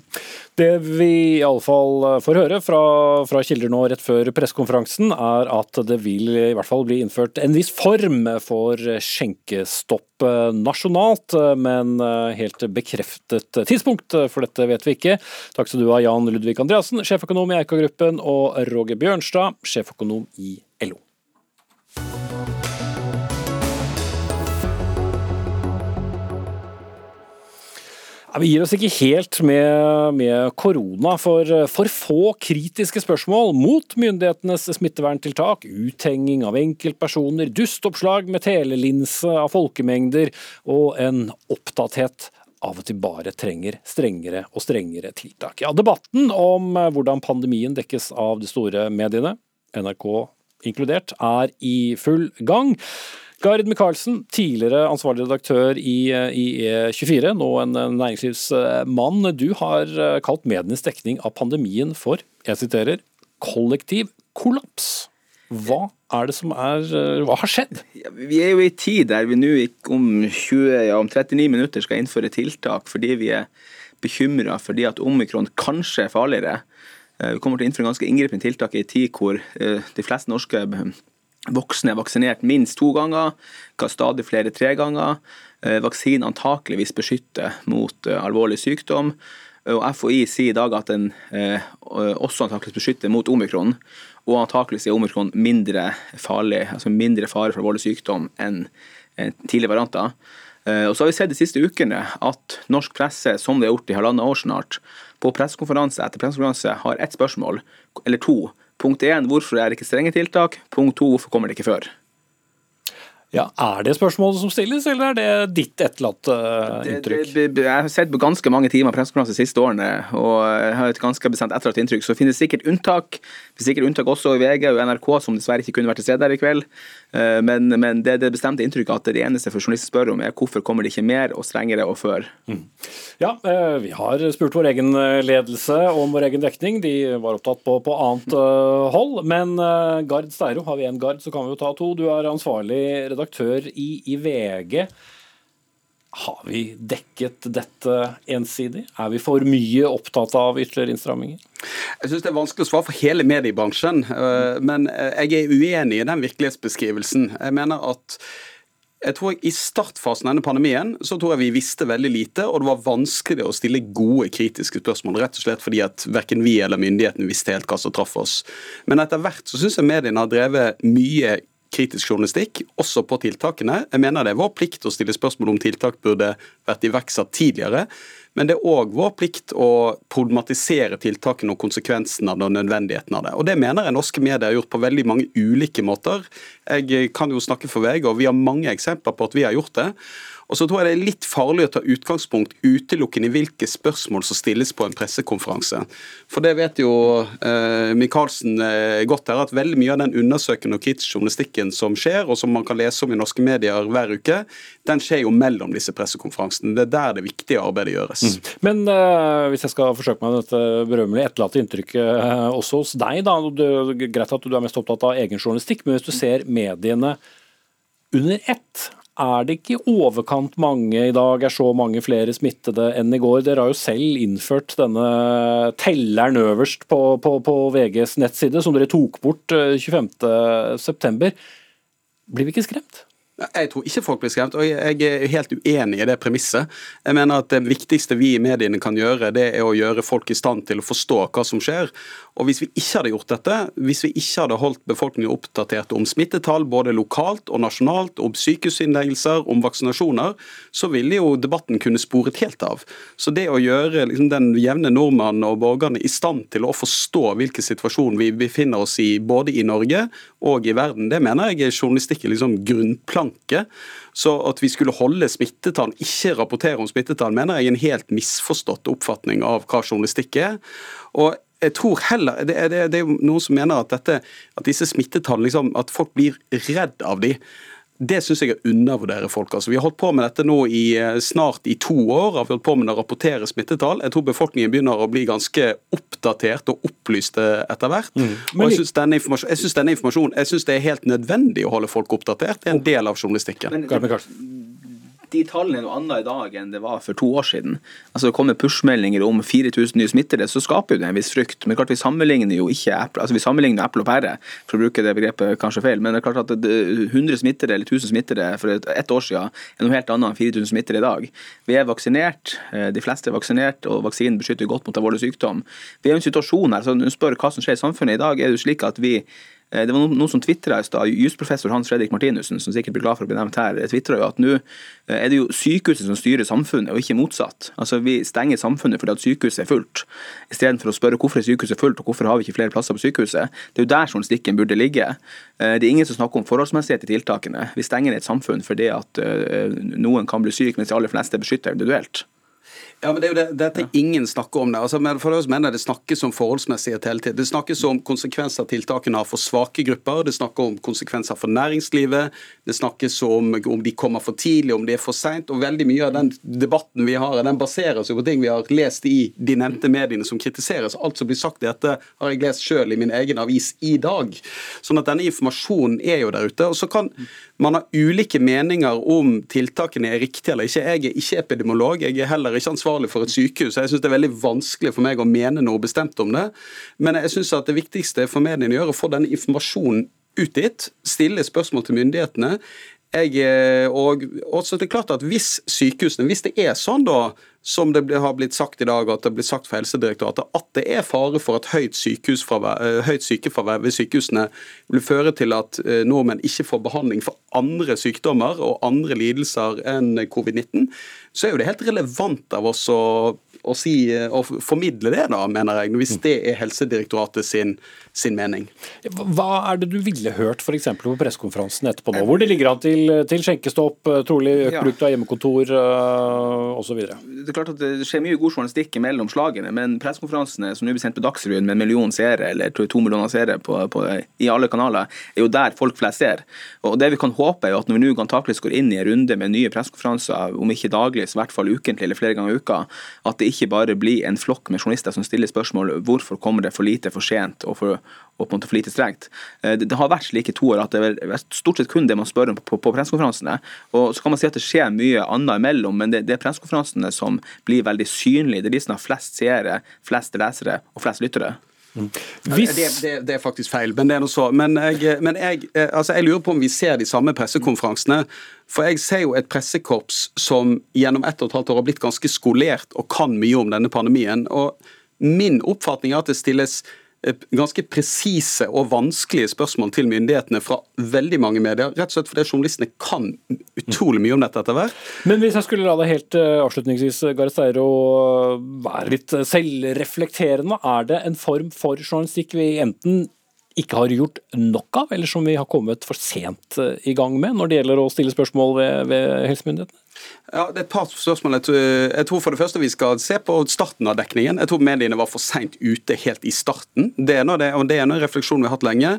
Det vi i alle fall eh, får høre fra, fra kilder nå rett før pressekonferansen, er at det vil i hvert fall bli innført en viss form for skjenkestopp eh, nasjonalt, men helt bekreftet tidspunkt for dette vet vi ikke. Takk skal du ha, Jan Ludvig Andreassen, sjeføkonom i Eika-gruppen, og Roger Bjørnstad, sjeføkonom i LO. Ja, vi gir oss ikke helt med, med, korona, for for få kritiske spørsmål mot myndighetenes smitteverntiltak, uthenging av enkeltpersoner, dustoppslag med telelinse av folkemengder og en opptatthet av at vi bare trenger strengere og strengere tiltak. Ja, Debatten om hvordan pandemien dekkes av de store mediene, NRK inkludert, er i full gang. Gard Michaelsen, tidligere ansvarlig redaktør i, i E24, nå en næringslivsmann. Du har eh, kalt medienes dekning av pandemien for, jeg siterer, kollektiv kollaps. Hva er det som er eh, Hva har skjedd? Ja, vi er jo i tid der vi nå om, 20, ja, om 39 minutter skal innføre tiltak fordi vi er bekymra fordi at omikron kanskje er farligere. Eh, vi kommer til å innføre ganske inngripende tiltak i en tid hvor de fleste norske Voksne er vaksinert minst to ganger, stadig flere tre ganger. Eh, vaksinen antakeligvis beskytter mot eh, alvorlig sykdom. Og FHI sier i dag at den eh, også antakeligvis beskytter mot omikron. Og antakeligvis er omikron mindre farlig, altså mindre fare for alvorlig sykdom enn tidligere varianter. Og så har vi sett de siste ukene at norsk presse, som det har gjort i halvannet år snart, på pressekonferanse etter pressekonferanse har ett spørsmål, eller to, Punkt én, hvorfor er det ikke strenge tiltak? Punkt to, hvorfor kommer det ikke før? Ja, Er det spørsmålet som stilles, eller er det ditt etterlatte uh, inntrykk? Det, det, jeg har sett på ganske mange timer pressekonferanse de siste årene, og jeg har et ganske bestemt etterlatt inntrykk. Så finnes sikkert unntak. Det finnes sikkert unntak også i VG og NRK, som dessverre ikke kunne vært til stede her i kveld. Uh, men, men, det det bestemte inntrykket at det eneste for journalister spør om, er hvorfor kommer det ikke mer og strengere og før. Mm. Ja, uh, vi har spurt vår egen ledelse om vår egen dekning. De var opptatt på, på annet hold. Men Gard Steiro, har vi én Gard, så kan vi jo ta to. Du er ansvarlig redaktør redaktør i, i VG. Har vi dekket dette ensidig? Er vi for mye opptatt av ytterligere innstramminger? Jeg synes Det er vanskelig å svare for hele mediebransjen, øh, men øh, jeg er uenig i den virkelighetsbeskrivelsen. Jeg mener at jeg tror I startfasen av denne pandemien så tror jeg vi visste veldig lite, og det var vanskelig å stille gode kritiske spørsmål. Rett og slett fordi at verken vi eller myndighetene visste helt hva som traff oss. Men etter hvert så syns jeg mediene har drevet mye kritisk journalistikk, også på tiltakene. Jeg mener det er vår plikt å stille spørsmål om tiltak burde vært iverksatt tidligere. Men det er òg vår plikt å problematisere tiltakene og konsekvensene av det og nødvendigheten av det. Og Det mener jeg norske medier har gjort på veldig mange ulike måter. Jeg kan jo snakke for VG, og vi har mange eksempler på at vi har gjort det. Og så tror jeg det er litt farlig å ta utgangspunkt utelukkende i hvilke spørsmål som stilles på en pressekonferanse. For det vet jo eh, Michaelsen eh, godt her, at veldig mye av den undersøkende og kritiske journalistikken som skjer, og som man kan lese om i norske medier hver uke, den skjer jo mellom disse pressekonferansene. Det er der det viktige arbeidet gjøres. Mm. Men eh, hvis jeg skal forsøke meg med dette berømmelige etterlatte inntrykket eh, også hos deg, da. Det greit at du er mest opptatt av egen journalistikk, men hvis du ser mediene under ett, er det ikke i overkant mange i dag, er så mange flere smittede enn i går? Dere har jo selv innført denne telleren øverst på, på, på VGs nettside, som dere tok bort 25.9. Eh, Blir vi ikke skremt? Jeg tror ikke folk blir skremt, og jeg er helt uenig i det premisset. Jeg mener at Det viktigste vi i mediene kan gjøre, det er å gjøre folk i stand til å forstå hva som skjer. Og Hvis vi ikke hadde gjort dette, hvis vi ikke hadde holdt befolkningen oppdatert om smittetall både lokalt og nasjonalt, om sykehusinnleggelser, om vaksinasjoner, så ville jo debatten kunne sporet helt av. Så det å gjøre liksom, den jevne nordmannen og borgerne i stand til å forstå hvilken situasjon vi befinner oss i både i Norge og i verden, det mener jeg er journalistikken liksom grunnplanke. Så at vi skulle holde smittetall, ikke rapportere om smittetall, mener jeg er en helt misforstått oppfatning av hva journalistikk er. Og jeg tror heller, det, det, det er jo noen som mener at, dette, at disse smittetallene, liksom, at folk blir redd av de. Det syns jeg er å undervurdere folk. Altså, vi har holdt på med dette nå i eh, snart i to år. har vi holdt på med å rapportere smittetall. Jeg tror befolkningen begynner å bli ganske oppdatert og opplyst etter hvert. Mm. Og Jeg syns denne, denne informasjonen jeg synes det er helt nødvendig å holde folk oppdatert. Det er en del av journalistikken. Men, de tallene er noe annet i dag enn det var for to år siden. Altså Det kommer push-meldinger om 4000 nye smittede, så skaper jo det en viss frykt. Men klart vi sammenligner jo ikke Apple, altså vi sammenligner Apple og pære, for å bruke det begrepet kanskje feil. Men det er klart at 100 smittede eller 1000 smittede for ett år siden er noe helt annet enn 4000 smittede i dag. Vi er vaksinert, eh, de fleste er vaksinert, og vaksinen beskytter godt mot alvorlig sykdom. Vi er i en situasjon her, så når du spør hva som skjer i samfunnet i dag, er det jo slik at vi Eh, det var noen som tvitra i stad, jusprofessor Hans Fredrik Martinussen, som sikkert blir glad for å bli nevnt her, tvitra jo at nå eh, er det jo sykehuset som styrer samfunnet, og ikke motsatt. Altså Vi stenger samfunnet fordi at sykehuset er fullt, istedenfor å spørre hvorfor er sykehuset fullt, og hvorfor har vi ikke flere plasser på sykehuset. Det er jo der journalistikken burde ligge. Eh, det er ingen som snakker om forholdsmessighet i tiltakene. Vi stenger et samfunn fordi at noen kan bli syk, mens de aller fleste er beskytta individuelt. Ja, men det er jo det, Dette ingen snakker om det. Altså, men for oss mener Det snakkes om forholdsmessighet hele tiden. Det snakkes om konsekvenser tiltakene har for svake grupper. Det snakkes om konsekvenser for næringslivet. Det snakkes om om de kommer for tidlig, om de er for seint. Og veldig mye av den debatten vi har, den baserer seg på ting vi har lest i de nevnte mediene som kritiseres. Alt som blir sagt i dette, har jeg lest sjøl i min egen avis i dag. Sånn at denne informasjonen er jo der ute. Og så kan man ha ulike meninger om tiltakene er riktige eller ikke. Jeg er ikke epidemiolog. Jeg er heller ikke ansvarlig ansvarlig for et sykehus. Jeg synes Det er veldig vanskelig for meg å mene noe bestemt om det. Men jeg synes at det viktigste for mediene å gjøre er å få denne informasjonen ut dit, stille spørsmål til myndighetene. Jeg, eh, og også det er klart at Hvis sykehusene, hvis det er sånn da, som det har blitt sagt i dag, at det blir sagt fra Helsedirektoratet, at det er fare for at høyt, eh, høyt sykefravær ved sykehusene vil føre til at eh, nordmenn ikke får behandling for andre sykdommer og andre lidelser enn covid-19, så er jo det helt relevant av oss å å, si, å formidle det, da, mener jeg, hvis det er Helsedirektoratet sin, sin mening. Hva er det du ville hørt f.eks. på pressekonferansen etterpå nå, hvor det ligger an til, til skjenkestopp, trolig økt ja. bruk av hjemmekontor osv.? Det er klart at det skjer mye god journalistikk mellom slagene, men pressekonferansene som nå blir sendt på Dagsrevyen med en million seere, eller to millioner seere på, på, i alle kanaler, er jo der folk flest ser. Og det vi kan håpe er at når vi nå antakeligvis går inn i en runde med nye pressekonferanser, om ikke daglig, så i hvert fall ukentlig eller flere ganger i uka, at det ikke bare bli en flokk med journalister som stiller spørsmål hvorfor kommer det for lite, for sent og, for, og på en måte for lite strengt. Eh, det, det, har vært slike to år at det er stort sett kun det man spør om på, på, på pressekonferansene. Og så kan man si at det skjer mye annet imellom, men det, det er pressekonferansene som blir veldig synlige. Det er de som har flest seere, flest lesere og flest lyttere. Mm. Hvis... Det, det, det, er faktisk feil, men det er noe så. Men, jeg, men jeg, eh, altså jeg, lurer på om vi ser de samme pressekonferansene. For jeg ser jo et pressekorps som gjennom ett og et halvt år har blitt ganske skolert og kan mye om denne pandemien. og Min oppfatning er at det stilles ganske presise og vanskelige spørsmål til myndighetene fra veldig mange medier. Rett og slett fordi journalistene kan utrolig mye om dette etter hvert. Men hvis jeg skulle la deg helt uh, avslutningsvis, Gareth Eiro, være litt selvreflekterende. Er det en form for journalistikk vi enten ikke har gjort nok av, eller som vi har kommet for sent eh, i gang med når det gjelder å stille spørsmål ved, ved helsemyndighetene? Ja, det er et par spørsmål. Jeg tror for det første vi skal se på starten av dekningen. Jeg tror mediene var for seint ute helt i starten. Det er, det, og det er en refleksjon vi har hatt lenge.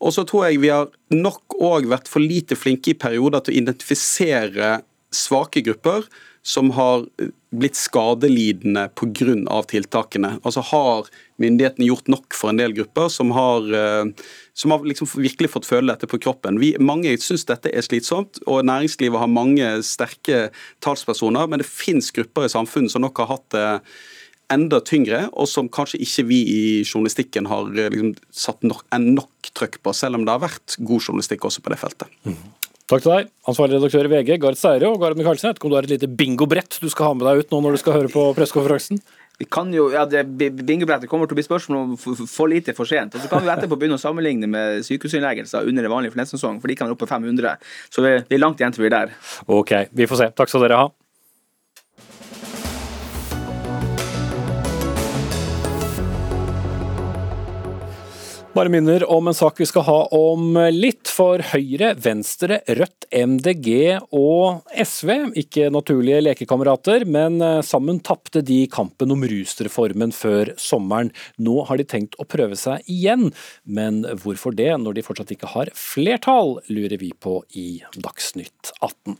Og så tror jeg vi har nok òg vært for lite flinke i perioder til å identifisere svake grupper som har blitt skadelidende pga. tiltakene. Altså Har myndighetene gjort nok for en del grupper som har, eh, som har liksom virkelig fått føle dette på kroppen? Vi, mange syns dette er slitsomt, og næringslivet har mange sterke talspersoner, men det finnes grupper i samfunnet som nok har hatt det enda tyngre, og som kanskje ikke vi i journalistikken har eh, liksom, satt nok, nok trøkk på, selv om det har vært god journalistikk også på det feltet. Mm. Takk til deg, ansvarlig redaktør i VG, Gard Seire og Gard Michaelsen. Jeg vet ikke om du har et lite bingobrett du skal ha med deg ut nå når du skal høre på pressekonferansen? Vi kan jo, ja, Bingobrettet kommer til å bli spørsmål om for, lite for sent. Og Så kan vi etterpå begynne å sammenligne med sykehusinnleggelser under en vanlig flesesong, for de kan være oppe på 500. Så vi, vi er langt igjen til vi er der. Ok, vi får se. Takk skal dere ha. Bare minner om en sak vi skal ha om litt. For Høyre, Venstre, Rødt, MDG og SV, ikke naturlige lekekamerater, men eh, sammen tapte de kampen om rusreformen før sommeren. Nå har de tenkt å prøve seg igjen, men hvorfor det når de fortsatt ikke har flertall, lurer vi på i Dagsnytt 18.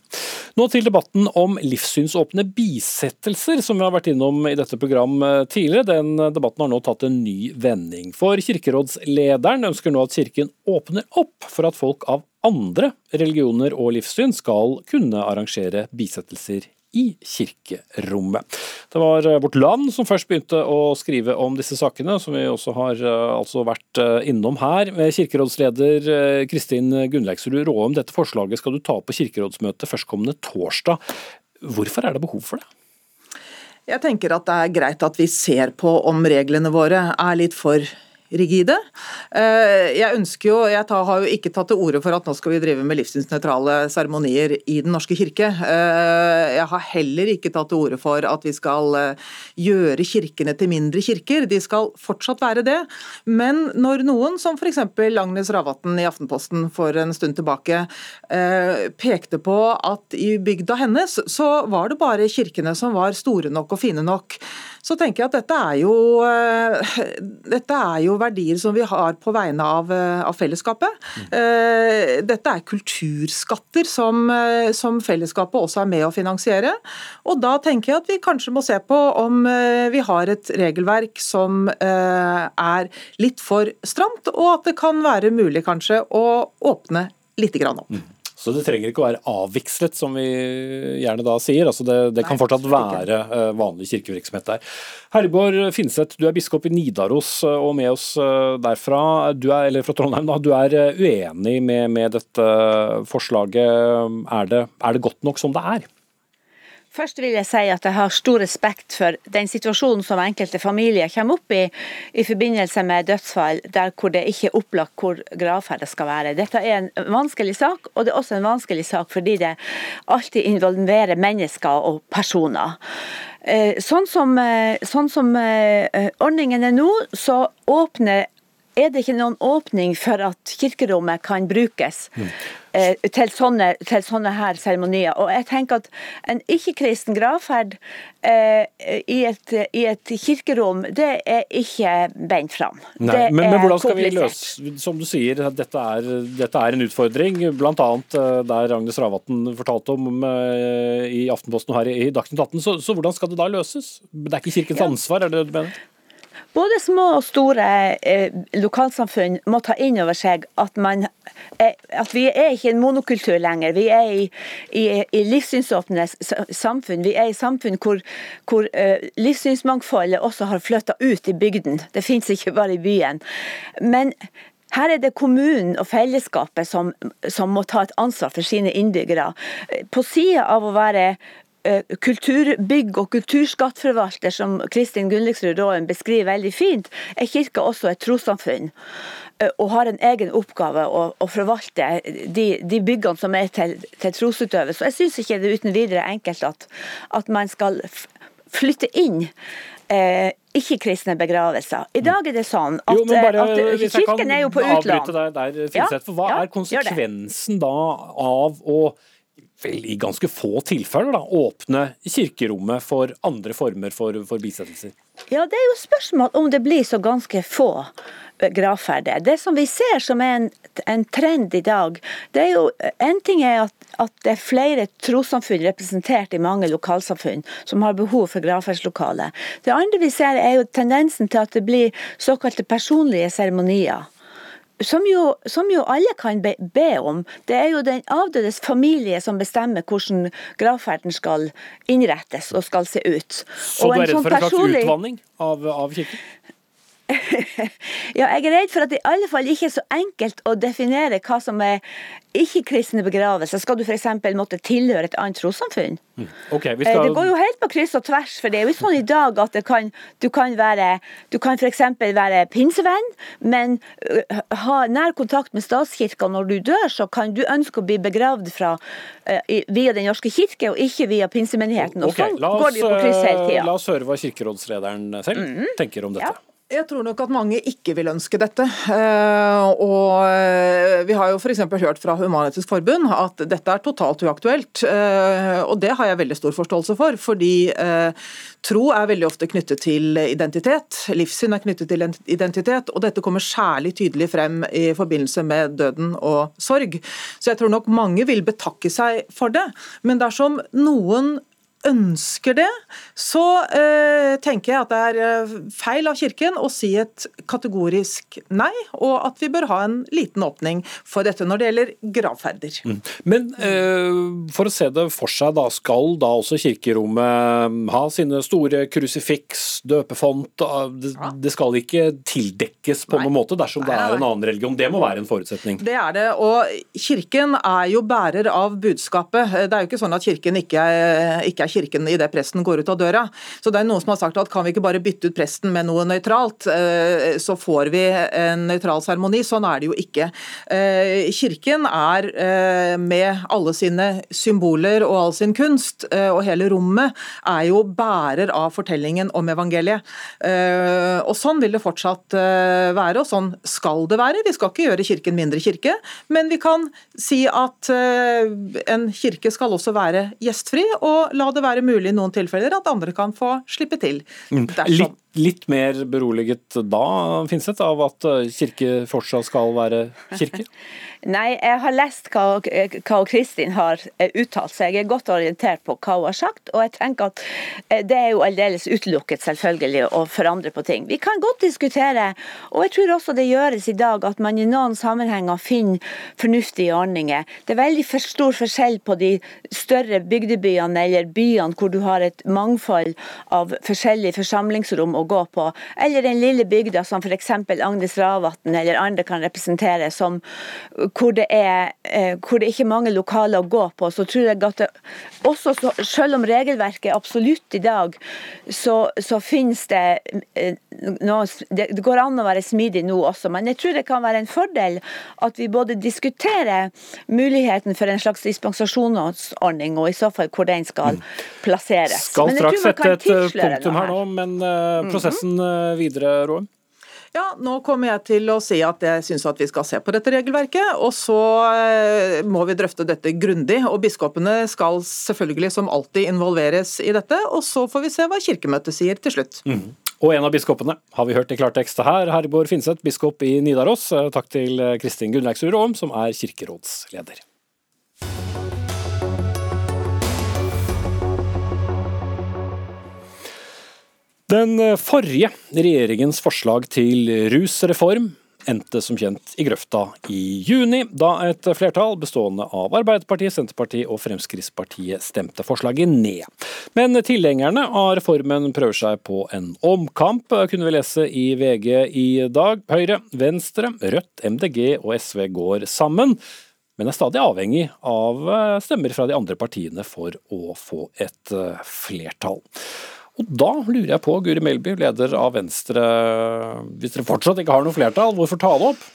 Nå til debatten om livssynsåpne bisettelser, som vi har vært innom i dette program tidligere. Den debatten har nå tatt en ny vending. For kirkerådsleder kirkerådslederen ønsker nå at kirken åpner opp for at folk av andre religioner og livssyn skal kunne arrangere bisettelser i kirkerommet. Det var eh, Vårt Land som først begynte å skrive om disse sakene, som vi også har eh, altså vært eh, innom her. Kirkerådsleder Kristin Gunnleiksrud Råum, dette forslaget skal du ta opp på kirkerådsmøtet førstkommende torsdag. Hvorfor er det behov for det? Jeg tenker at det er greit at vi ser på om reglene våre er litt for rigide. Eh, jeg ønsker jo, jeg har jo ikke tatt til orde for at nå skal vi drive med livssynsnøytrale seremonier i Den norske kirke. Eh, jeg har heller ikke tatt til orde for at vi skal eh, gjøre kirkene til mindre kirker. De skal fortsatt være det. Men når noen, som f.eks. Agnes Ravatn i Aftenposten for en stund tilbake, pekte på at i bygda hennes så var det bare kirkene som var store nok og fine nok, så tenker jeg at dette er jo, dette er jo verdier som vi har på vegne av, eh, av fellesskapet. Mm. Dette er kulturskatter som, eh, som, fellesskapet også er med å finansiere. Og da tenker jeg at vi kanskje må se på om vi har et regelverk som er litt for stramt, og at det kan være mulig kanskje å åpne litt opp. Mm. Så det trenger ikke å være avvikslet, som vi gjerne da sier. Altså det, det kan fortsatt være eh, vanlig kirkevirksomhet der. Herborg Finseth, du er biskop i Nidaros eh, og med oss eh, derfra. Du er, eller fra Trondheim, da. Du er uenig med, med dette forslaget. Er det, er det godt nok som det er? Først vil jeg si at jeg har stor respekt for den situasjonen som enkelte familier kommer opp i i forbindelse med dødsfall der hvor det ikke er opplagt hvor gravferda skal være. Dette er en vanskelig sak, og det er også en vanskelig sak fordi det alltid involverer mennesker og personer. Eh, sånn som, eh, sånn som eh, ordningen er nå, så åpner er det ikke noen åpning for at kirkerommet kan brukes mm. Eh, til, sånne, til, sånne, her seremonier. Og jeg tenker at en ikke-kristen gravferd eh, i, et, i, et, kirkerom, det er ikke beint fram. Nei, det men, men, hvordan skal vi løse Som du sier, dette er, dette er en utfordring. Blant annet eh, der Agnes Ravatn fortalte om eh, i Aftenposten og her i, i Dagsnytt 18. Så, så, hvordan skal det da løses? Det er ikke kirkens ja. ansvar, er det det du mener? Både små og store eh, lokalsamfunn må ta inn over seg at, man, eh, at vi er ikke en monokultur lenger. Vi er i, i, i livssynsåpne samfunn. Vi er i samfunn hvor, hvor eh, livssynsmangfoldet også har flytta ut i bygden. Det fins ikke bare i byen. Men her er det kommunen og fellesskapet som, som, må ta et ansvar for sine innbyggere. På sida av å være kulturbygg og kulturskattforvalter, som Kristin Gunnliksrud Raaen beskriver veldig fint, er kirka også et trossamfunn. Eh, og har en egen oppgave å, å forvalte de, de, byggene som er til, til trosutøvelse. Så jeg syns ikke det er uten videre enkelt at, at man skal flytte inn eh, ikke-kristne begravelser. I dag er det sånn at, jo, bare, at kirken er jo på utland. Der, der, ja, for hva ja, er konsekvensen da av å vel i ganske få tilfeller da, åpne kirkerommet for andre former for, for bisettelser? Ja, det er jo spørsmål om det blir så ganske få eh, gravferder. Det som vi ser som er en, en, trend i dag, det er jo En ting er at, at det er flere trossamfunn representert i mange lokalsamfunn som har behov for gravferdslokale. Det andre vi ser er jo tendensen til at det blir såkalte personlige seremonier som jo, som jo, alle kan be, be, om. Det er jo den avdødes familie som bestemmer hvordan gravferden skal innrettes og skal se ut. Så du er redd for en slags utvanning av, av kirken? ja, jeg er redd for at det i alle fall ikke er så enkelt å definere hva som er ikke-kristne begravelser. Skal du f.eks. måtte tilhøre et annet trossamfunn? Mm. Okay, eh, skal... Det går jo helt på kryss og tvers, for det er jo sånn i dag at kan, du kan være Du kan f.eks. være pinsevenn, men uh, ha nær kontakt med statskirka når du dør, så kan du ønske å bli begravd fra, uh, via Den norske kirke, og ikke via pinsemenigheten. Og okay, sånn går det jo på kryss hele tida. La oss høre hva kirkerådslederen selv mm tenker om dette. Ja. Jeg tror nok at mange ikke vil ønske dette. Eh, og eh, Vi har jo f.eks. hørt fra Human-Etisk Forbund at dette er totalt uaktuelt. Eh, og Det har jeg veldig stor forståelse for, fordi tro er veldig ofte knyttet til identitet. Livssyn er knyttet til identitet, og dette kommer særlig tydelig frem i forbindelse med døden og sorg. Så jeg tror nok mange vil betakke seg for det. Men dersom noen ønsker det, så eh, tenker jeg at det er eh, feil av Kirken å si et kategorisk nei, og at vi bør ha en liten åpning for dette når det gjelder gravferder. Mm. Men eh, for å se det for seg, da, skal da også kirkerommet ha sine store krusifiks, døpefont? Det, det skal ikke tildekkes på nei. noen måte dersom det er en annen religion? Det må være en forutsetning? Det er det, og Kirken er jo bærer av budskapet. Det er jo ikke sånn at Kirken ikke er, ikke er kirken idet presten går ut av døra. Så det er noen som har sagt at kan vi ikke bare bytte ut presten med noe nøytralt, eh, så får vi en nøytral seremoni. Sånn er det jo ikke. Eh, kirken er eh, med alle sine symboler og all sin kunst, og hele rommet er jo bærer av fortellingen om evangeliet. Og sånn vil det fortsatt være, og sånn skal det være. Vi skal ikke gjøre kirken mindre kirke, men vi kan si at en kirke skal også være gjestfri, og la det være mulig i noen tilfeller at andre kan få slippe til. Mm. Litt, litt, mer beroliget da, Finseth, av at eh, kirke fortsatt skal være kirke? Nei, jeg har lest hva, hva Kristin har eh, uttalt, så jeg er godt orientert på hva hun har sagt. Og jeg tenker at eh, det er jo aldeles utelukket, selvfølgelig, å forandre på ting. Vi kan godt diskutere, og jeg tror også det gjøres i dag, at man i noen sammenhenger finner fornuftige ordninger. Det er veldig for stor forskjell på de større bygdebyene eller byene hvor du har et mangfold av forskjellige forsamlingsrom å gå på, eller den lille bygda som f.eks. Agnes Ravatn eller andre kan representere, som hvor det, er, eh, hvor det ikke er mange lokaler å gå på, så tror jeg at det også, selv om regelverket er absolutt i dag, så, så finnes det eh, noe, Det går an å være smidig nå også, men jeg tror det kan være en fordel at vi både diskuterer muligheten for en slags dispensasjonsordning, og i så fall hvor den skal mm. plasseres. Skal straks sette et eh, punktum her nå, men prosessen videre, Roem? Ja, nå kommer jeg til å si at jeg syns at vi skal se på dette regelverket. Og så eh, må vi drøfte dette grundig. Og biskopene skal selvfølgelig som alltid involveres i dette. Og så får vi se hva Kirkemøtet sier til slutt. Mm. Og en av biskopene har vi hørt i klartekst her, Herborg Finseth, biskop i Nidaros. Eh, takk til Kristin Gunnleiksrud Aam, som er kirkerådsleder. Den forrige regjeringens forslag til rusreform endte som kjent i grøfta i juni, da et flertall bestående av Arbeiderpartiet, Senterpartiet og Fremskrittspartiet stemte forslaget ned. Men tilhengerne av reformen prøver seg på en omkamp, kunne vi lese i VG i dag. Høyre, Venstre, Rødt, MDG og SV går sammen men er stadig avhengig av stemmer fra de andre partiene for å få et flertall. Og da lurer jeg på, Guri Melby, leder av Venstre, hvis dere fortsatt ikke har noe flertall, hvorfor ta det opp?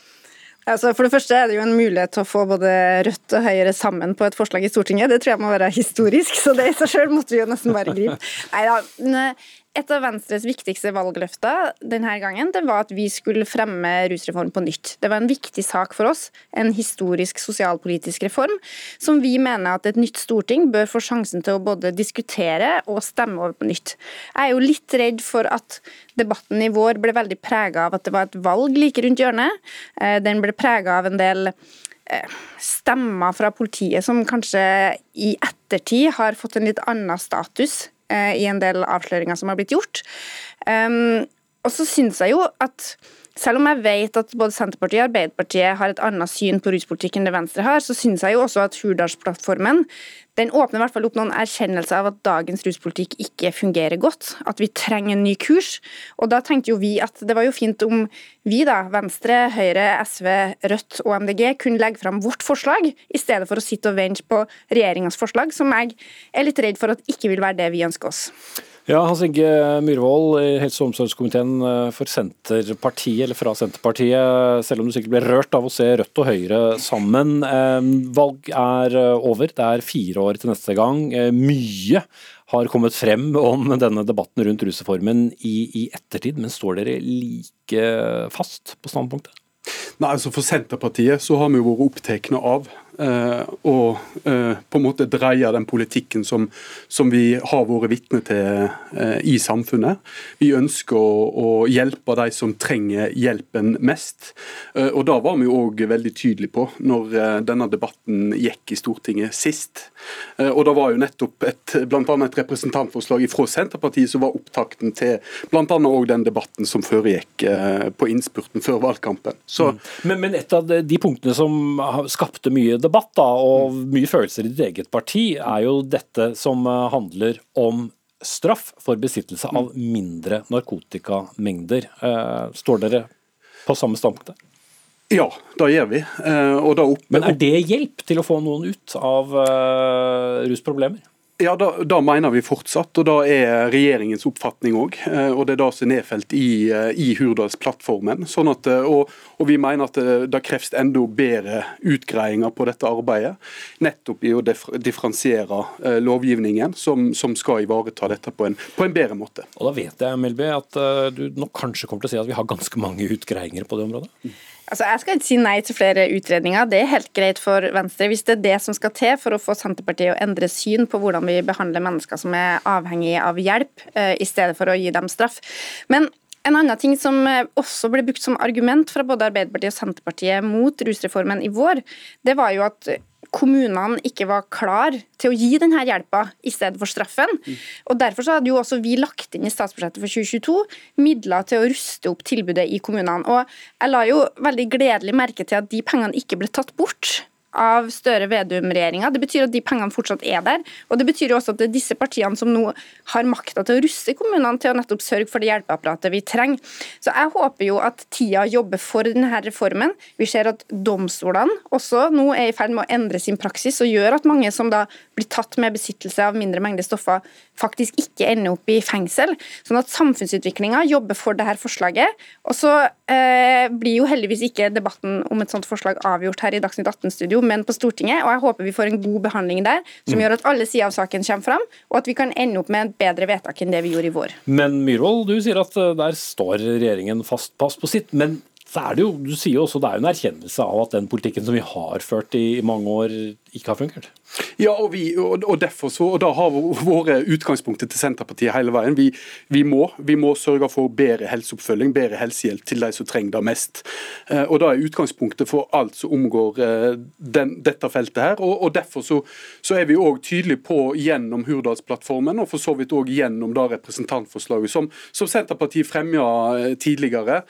Altså, for det første er det jo en mulighet til å få både Rødt og Høyre sammen på et forslag i Stortinget. Det tror jeg må være historisk, så det i seg sjøl måtte vi jo nesten bare gripe. Neida, et av Venstres viktigste valgløfter denne gangen det var at vi skulle fremme rusreform på nytt. Det var en viktig sak for oss, en historisk sosialpolitisk reform, som vi mener at et nytt storting bør få sjansen til å både diskutere og stemme over på nytt. Jeg er jo litt redd for at debatten i vår ble veldig prega av at det var et valg like rundt hjørnet. Eh, den ble prega av en del eh, stemmer fra politiet som kanskje i ettertid har fått en litt annen status i en del avsløringer som har blitt gjort. Um, og så syns jeg jo at selv om jeg vet at både Senterpartiet og Arbeiderpartiet har et annet syn på ruspolitikk enn det Venstre har, så syns jeg jo også at Hurdalsplattformen den åpner i hvert fall opp noen erkjennelser av at dagens ruspolitikk ikke fungerer godt. At vi trenger en ny kurs. Og da tenkte jo vi at det var jo fint om vi, da, Venstre, Høyre, SV, Rødt og MDG, kunne legge fram vårt forslag, i stedet for å sitte og vente på regjeringas forslag, som jeg er litt redd for at ikke vil være det vi ønsker oss. Ja, Hans Inge Myhrvold i helse- og omsorgskomiteen eh, for Senterpartiet, eller fra Senterpartiet, selv om du sikkert ble rørt av å se Rødt og Høyre sammen. Eh, valg er eh, over, det er fire år til neste gang. Mye har kommet frem om denne debatten rundt rusreformen i, i ettertid, men står dere like fast på standpunktet? Nei, altså For Senterpartiet så har vi jo vært opptatt av og på en måte dreie den politikken som, som vi har vært vitne til i samfunnet. Vi ønsker å, å hjelpe de som trenger hjelpen mest. Og Da var vi òg veldig tydelige på når denne debatten gikk i Stortinget sist. Og Det var jo nettopp et, blant annet et representantforslag fra Senterpartiet som var opptakten til bl.a. òg den debatten som foregikk på innspurten før valgkampen. Så, mm. men, men, et av de punktene som skapte mye debatt da, og mye følelser i ditt eget parti, er jo dette som eh, handler om straff for besittelse av mindre narkotikamengder. Eh, står dere på samme standpunkt? Ja, det gjør vi. Eh, men er det hjelp til å få noen ut av rusproblemer? Ja, da, mener vi fortsatt, og da er regjeringens oppfatning òg. Eh, og det er det som er nedfelt i, eh, i Hurdalsplattformen. Sånn at, eh, og, og, vi mener at det, det kreves enda bedre utgreiinger på dette arbeidet. Nettopp i å differensiere lovgivningen som, som, skal ivareta dette på en, på en, bedre måte. Og Da vet jeg Melby, at du nok kanskje kommer til å si at vi har ganske mange utgreiinger på det området? Altså, Jeg skal ikke si nei til flere utredninger, det er helt greit for Venstre. Hvis det er det som skal til for å få Senterpartiet å endre syn på hvordan vi behandler mennesker som er avhengige av hjelp, eh, i stedet for å gi dem straff. Men en annen ting som eh, også ble brukt som argument fra både Arbeiderpartiet og Senterpartiet mot rusreformen i vår, det var jo at kommunene ikke var klar til å gi denne hjelpa i stedet for straffen. Mm. Og Derfor så hadde jo også vi lagt inn i statsbudsjettet for 2022 midler til å ruste opp tilbudet i kommunene. Og Jeg la jo veldig gledelig merke til at de pengene ikke ble tatt bort av Støre-Vedum-regjeringa. Det betyr at de pengene fortsatt er der. Og det betyr jo også at det er disse partiene som nå har makta til å russe kommunene til å nettopp sørge for det hjelpeapparatet vi trenger. Så jeg håper jo at tida jobber for denne reformen. Vi ser at domstolene også nå er i ferd med å endre sin praksis og gjør at mange som da blir tatt med besittelse av mindre mengder stoffer, faktisk ikke ender opp i fengsel. Sånn at samfunnsutviklinga jobber for dette forslaget. Og så eh, blir jo heldigvis ikke debatten om et sånt forslag avgjort her i Dagsnytt 18-studio, men på Stortinget. Og jeg håper vi får en god behandling der, som mm. gjør at alle sider av saken kommer fram, og at vi kan ende opp med et bedre vedtak enn det vi gjorde i vår. Men Myhrvold, du sier at eh, der står regjeringen fast pass på sitt. men så er det jo, du sier jo også det er jo en erkjennelse av at den politikken som vi har ført i mange år, ikke har fungert? Ja, og, vi, og, derfor så, og da har våre utgangspunktet til Senterpartiet hele veien. Vi, vi, må, vi, må, sørge for bedre helseoppfølging, bedre helsehjelp til de som trenger det mest. Eh, og Da er utgangspunktet for alt som omgår eh, den, dette feltet. her, og, og Derfor så, så, er vi òg tydelige på gjennom Hurdalsplattformen, og for så vidt òg gjennom da representantforslaget som, som Senterpartiet fremja eh, tidligere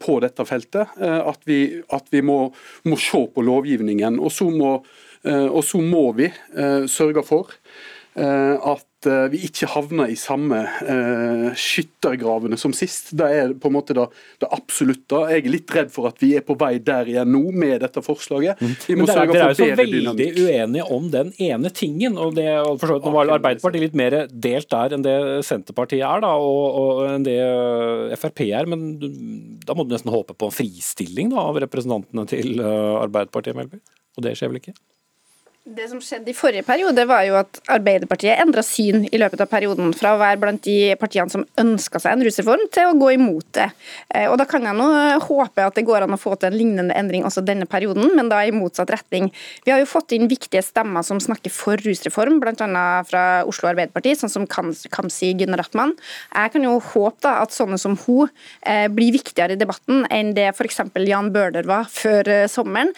på dette feltet, at vi, at vi må, må se på lovgivningen. og så må og så må vi eh, sørge for eh, at vi ikke havner i samme skyttergravene som sist. Det er på en måte det, det absolutte. Jeg er litt redd for at vi er på vei der igjen nå med dette forslaget. Mm. Vi må Men dere, er jo så veldig dynamikk. uenige om den ene tingen. og det, for så vidt, Nå var Arbeiderpartiet litt mer delt der enn det Senterpartiet er, da, og, og enn det Frp er. Men da må du nesten håpe på en fristilling da, av representantene til Arbeiderpartiet, Melby? Og det skjer vel ikke? Det som skjedde i forrige periode, var jo at Arbeiderpartiet endra syn i løpet av perioden. Fra å være blant de partiene som ønska seg en rusreform, til å gå imot det. Eh, og Da kan jeg nå håpe at det går an å få til en lignende endring også denne perioden, men da i motsatt retning. Vi har jo fått inn viktige stemmer som snakker for rusreform, bl.a. fra Oslo Arbeiderparti, sånn som Kamzy Gunnar Ratman. Jeg kan jo håpe da at sånne som hun eh, blir viktigere i debatten enn det f.eks. Jan Bøhler var før eh, sommeren.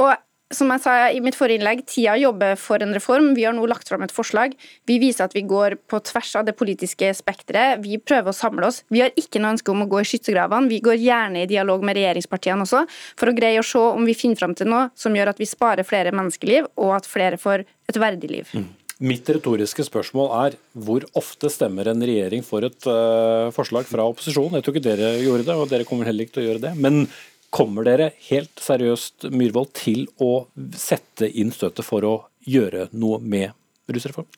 Og som jeg sa i mitt forrige innlegg, tida jobber for en reform. Vi har nå lagt fram et forslag. Vi viser at vi går på tvers av det politiske spekteret. Vi prøver å samle oss. Vi har ikke noe ønske om å gå i skyttergravene. Vi går gjerne i dialog med regjeringspartiene også, for å greie å se om vi finner fram til noe som gjør at vi sparer flere menneskeliv, og at flere får et verdig liv. Mm. Mitt retoriske spørsmål er hvor ofte stemmer en regjering for et uh, forslag fra opposisjonen? Jeg tror ikke dere gjorde det, og dere kommer heller ikke til å gjøre det. Men Kommer dere helt seriøst Myhrvold, til å sette inn støtet for å gjøre noe med rusreform?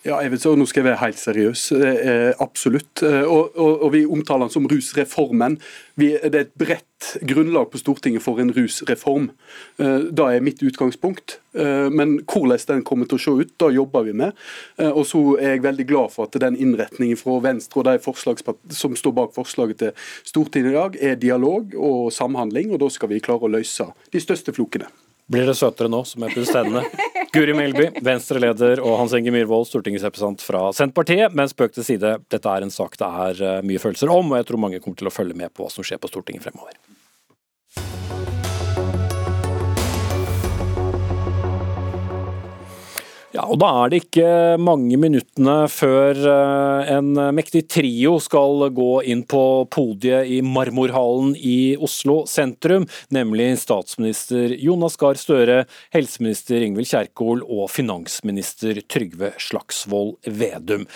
Ja, jeg vet så, Nå skal jeg være helt seriøs. Eh, absolutt. Eh, og, og, og, Vi omtaler den som rusreformen. Vi, det er et bredt grunnlag på Stortinget for en rusreform. Eh, det er mitt utgangspunkt. Eh, men hvordan den kommer til å se ut, da jobber vi med. Eh, og så er jeg veldig glad for at den innretningen fra Venstre og de som står bak forslaget til Stortinget i dag, er dialog og samhandling. og Da skal vi klare å løse de største flokene. Blir det søtere nå, som jeg pusser tennene? Guri Melby, Venstre-leder, og Hans Inge Myhrvold, stortingsrepresentant fra Senterpartiet. Men spøk til side, dette er en sak det er eh, mye følelser om, og jeg tror mange kommer til å følge med på hva som skjer på Stortinget fremover. Ja, og Da er det ikke mange minuttene før eh, en mektig trio skal gå inn på podiet i Marmorhallen i Oslo sentrum, nemlig statsminister Jonas Gahr Støre, helseminister Ingvild Kjerkol og finansminister Trygve Slagsvold Vedum.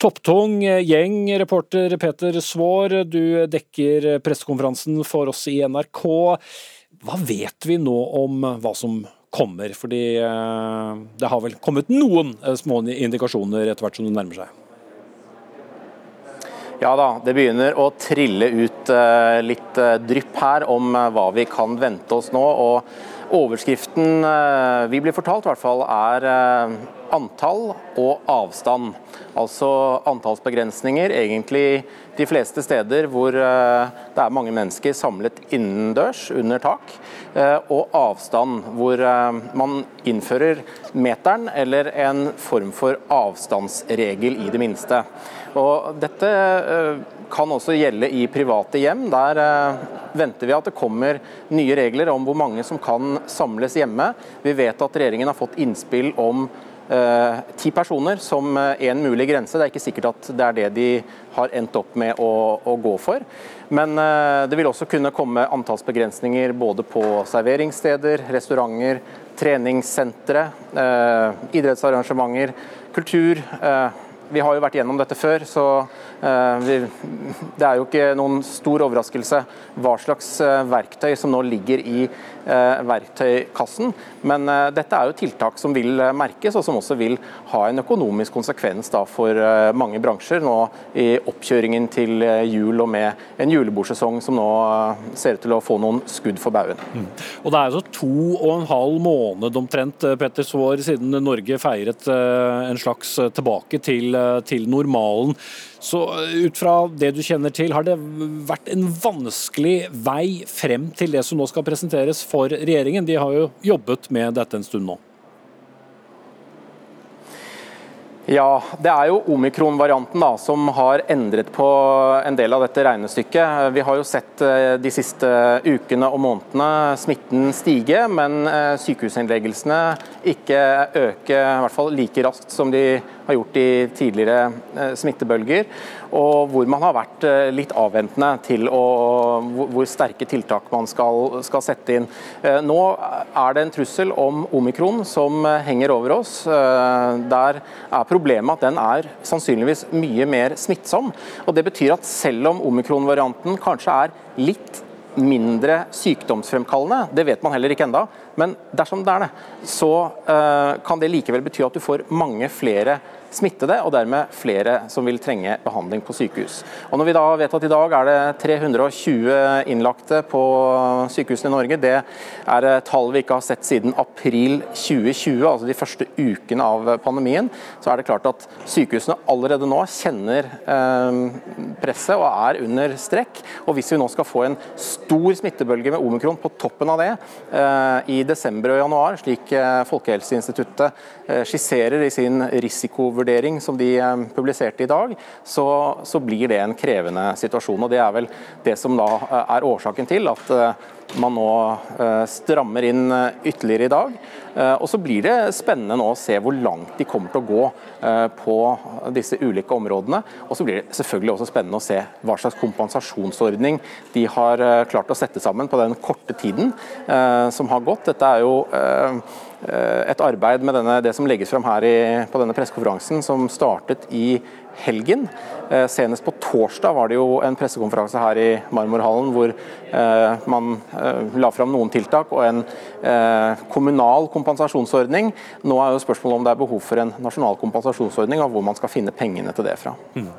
Topptung gjeng, reporter Peter Svaar, du dekker pressekonferansen for oss i NRK. Hva vet vi nå om hva som kommer? Fordi eh, det har vel kommet noen eh, små indikasjoner etter hvert som det nærmer seg? Ja da, det begynner å trille ut eh, litt drypp her om hva vi kan vente oss nå. og Overskriften vi blir fortalt, i hvert fall, er antall og avstand. Altså antallsbegrensninger egentlig de fleste steder hvor det er mange mennesker samlet innendørs under tak. Eh, og avstand, hvor eh, man innfører meteren eller en form for avstandsregel i det minste. Og dette eh, kan også gjelde i private hjem. Der venter vi at det kommer nye regler om hvor mange som kan samles hjemme. Vi vet at regjeringen har fått innspill om ti personer som en mulig grense. Det er ikke sikkert at det er det de har endt opp med å, å gå for. Men eh, det vil også kunne komme antallsbegrensninger både på serveringssteder, restauranter, treningssentre, eh, idrettsarrangementer, kultur. Eh, vi har jo vært gjennom dette før, så det er jo ikke noen stor overraskelse hva slags verktøy som nå ligger i verktøykassen. Men dette er jo tiltak som vil merkes, og som også vil ha en økonomisk konsekvens for mange bransjer nå i oppkjøringen til jul og med en julebordsesong som nå eh, ser ut til å få noen skudd for baugen. Mm. Og Det er altså to og en halv måned omtrent eh, Petter Svår, siden Norge feiret eh, en slags tilbake til, til normalen. Så ut fra det du kjenner til, har det vært en vanskelig vei frem til det som nå skal presenteres for regjeringen? De har jo jobbet med dette en stund nå. Ja, det er jo omikron-varianten som har endret på en del av dette regnestykket. Vi har jo sett eh, de siste ukene og månedene smitten stige, men eh, sykehusinnleggelsene ikke øke i hvert fall like raskt som de har gjort i tidligere eh, smittebølger, og hvor man har vært eh, litt avventende til å, hvor sterke tiltak man skal, skal, sette inn. Eh, nå er det en trussel om omikron som henger over oss. Der er problemet at den er sannsynligvis mye mer smittsom. og Det betyr at selv om omikron-varianten kanskje er litt mindre sykdomsfremkallende, det vet man heller ikke enda, men dersom det er det, så kan det likevel bety at du får mange flere smittede, og dermed flere som vil trenge behandling på sykehus. Og Når vi da vet at i dag er det 320 innlagte på sykehusene i Norge, det er tall vi ikke har sett siden april 2020, altså de første ukene av pandemien, så er det klart at sykehusene allerede nå kjenner eh, presset og er under strekk. Og Hvis vi nå skal få en stor smittebølge med omikron på toppen av det eh, i desember og januar, slik eh, Folkehelseinstituttet skisserer i sin risikovurdering, risikovurdering som de eh, publiserte i dag, så, så, blir det en krevende situasjon. og Det er vel det som da eh, er årsaken til at eh, man nå strammer inn ytterligere i dag. Og Så blir det spennende nå å se hvor langt de kommer til å gå på disse ulike områdene. Og så blir det selvfølgelig også spennende å se hva slags kompensasjonsordning de har klart å sette sammen på den korte tiden som har gått. Dette er jo et arbeid med denne, det som legges frem her i, på denne pressekonferansen, som startet i helgen. Eh, senest på torsdag var det jo en pressekonferanse her i Marmorhallen hvor eh, man la fram noen tiltak og en kommunal kompensasjonsordning. Nå er jo spørsmålet om det er behov for en nasjonal kompensasjonsordning, og hvor man skal finne pengene til det fra. Mm.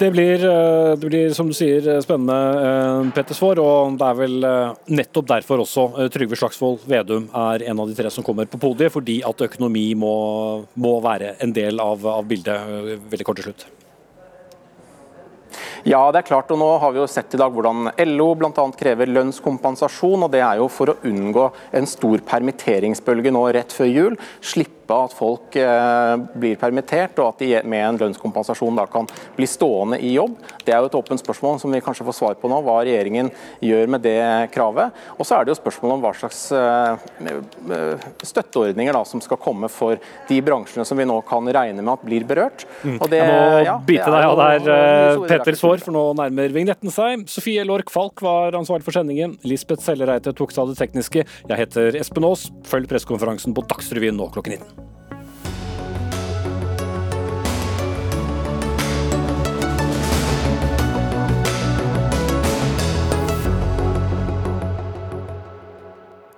Det blir, eh, det blir, som du sier, spennende, eh, Petter Svaar. Og det er vel eh, nettopp derfor også Trygve Slagsvold Vedum er en av de tre som kommer på podiet. Fordi at økonomi må, må være en del av, av bildet veldig kort til slutt. Ja, det er klart. og Nå har vi jo sett i dag hvordan LO bl.a. krever lønnskompensasjon. og Det er jo for å unngå en stor permitteringsbølge nå rett før jul. Slippe at folk eh, blir permittert, og at de med en lønnskompensasjon da kan bli stående i jobb. Det er jo et åpent spørsmål som vi kanskje får svar på nå, hva regjeringen gjør med det kravet. Og så er det jo spørsmål om hva slags eh, støtteordninger da, som skal komme for de bransjene som vi nå kan regne med at blir berørt. Og det, Jeg må ja, bite deg av der, eh, Petter Svaar, for nå nærmer vignetten seg. Sofie Lork Falk var ansvarlig for sendingen. Lisbeth Sellereite tok seg av det tekniske. Jeg heter Espen Aas. Følg pressekonferansen på Dagsrevyen nå klokken 19.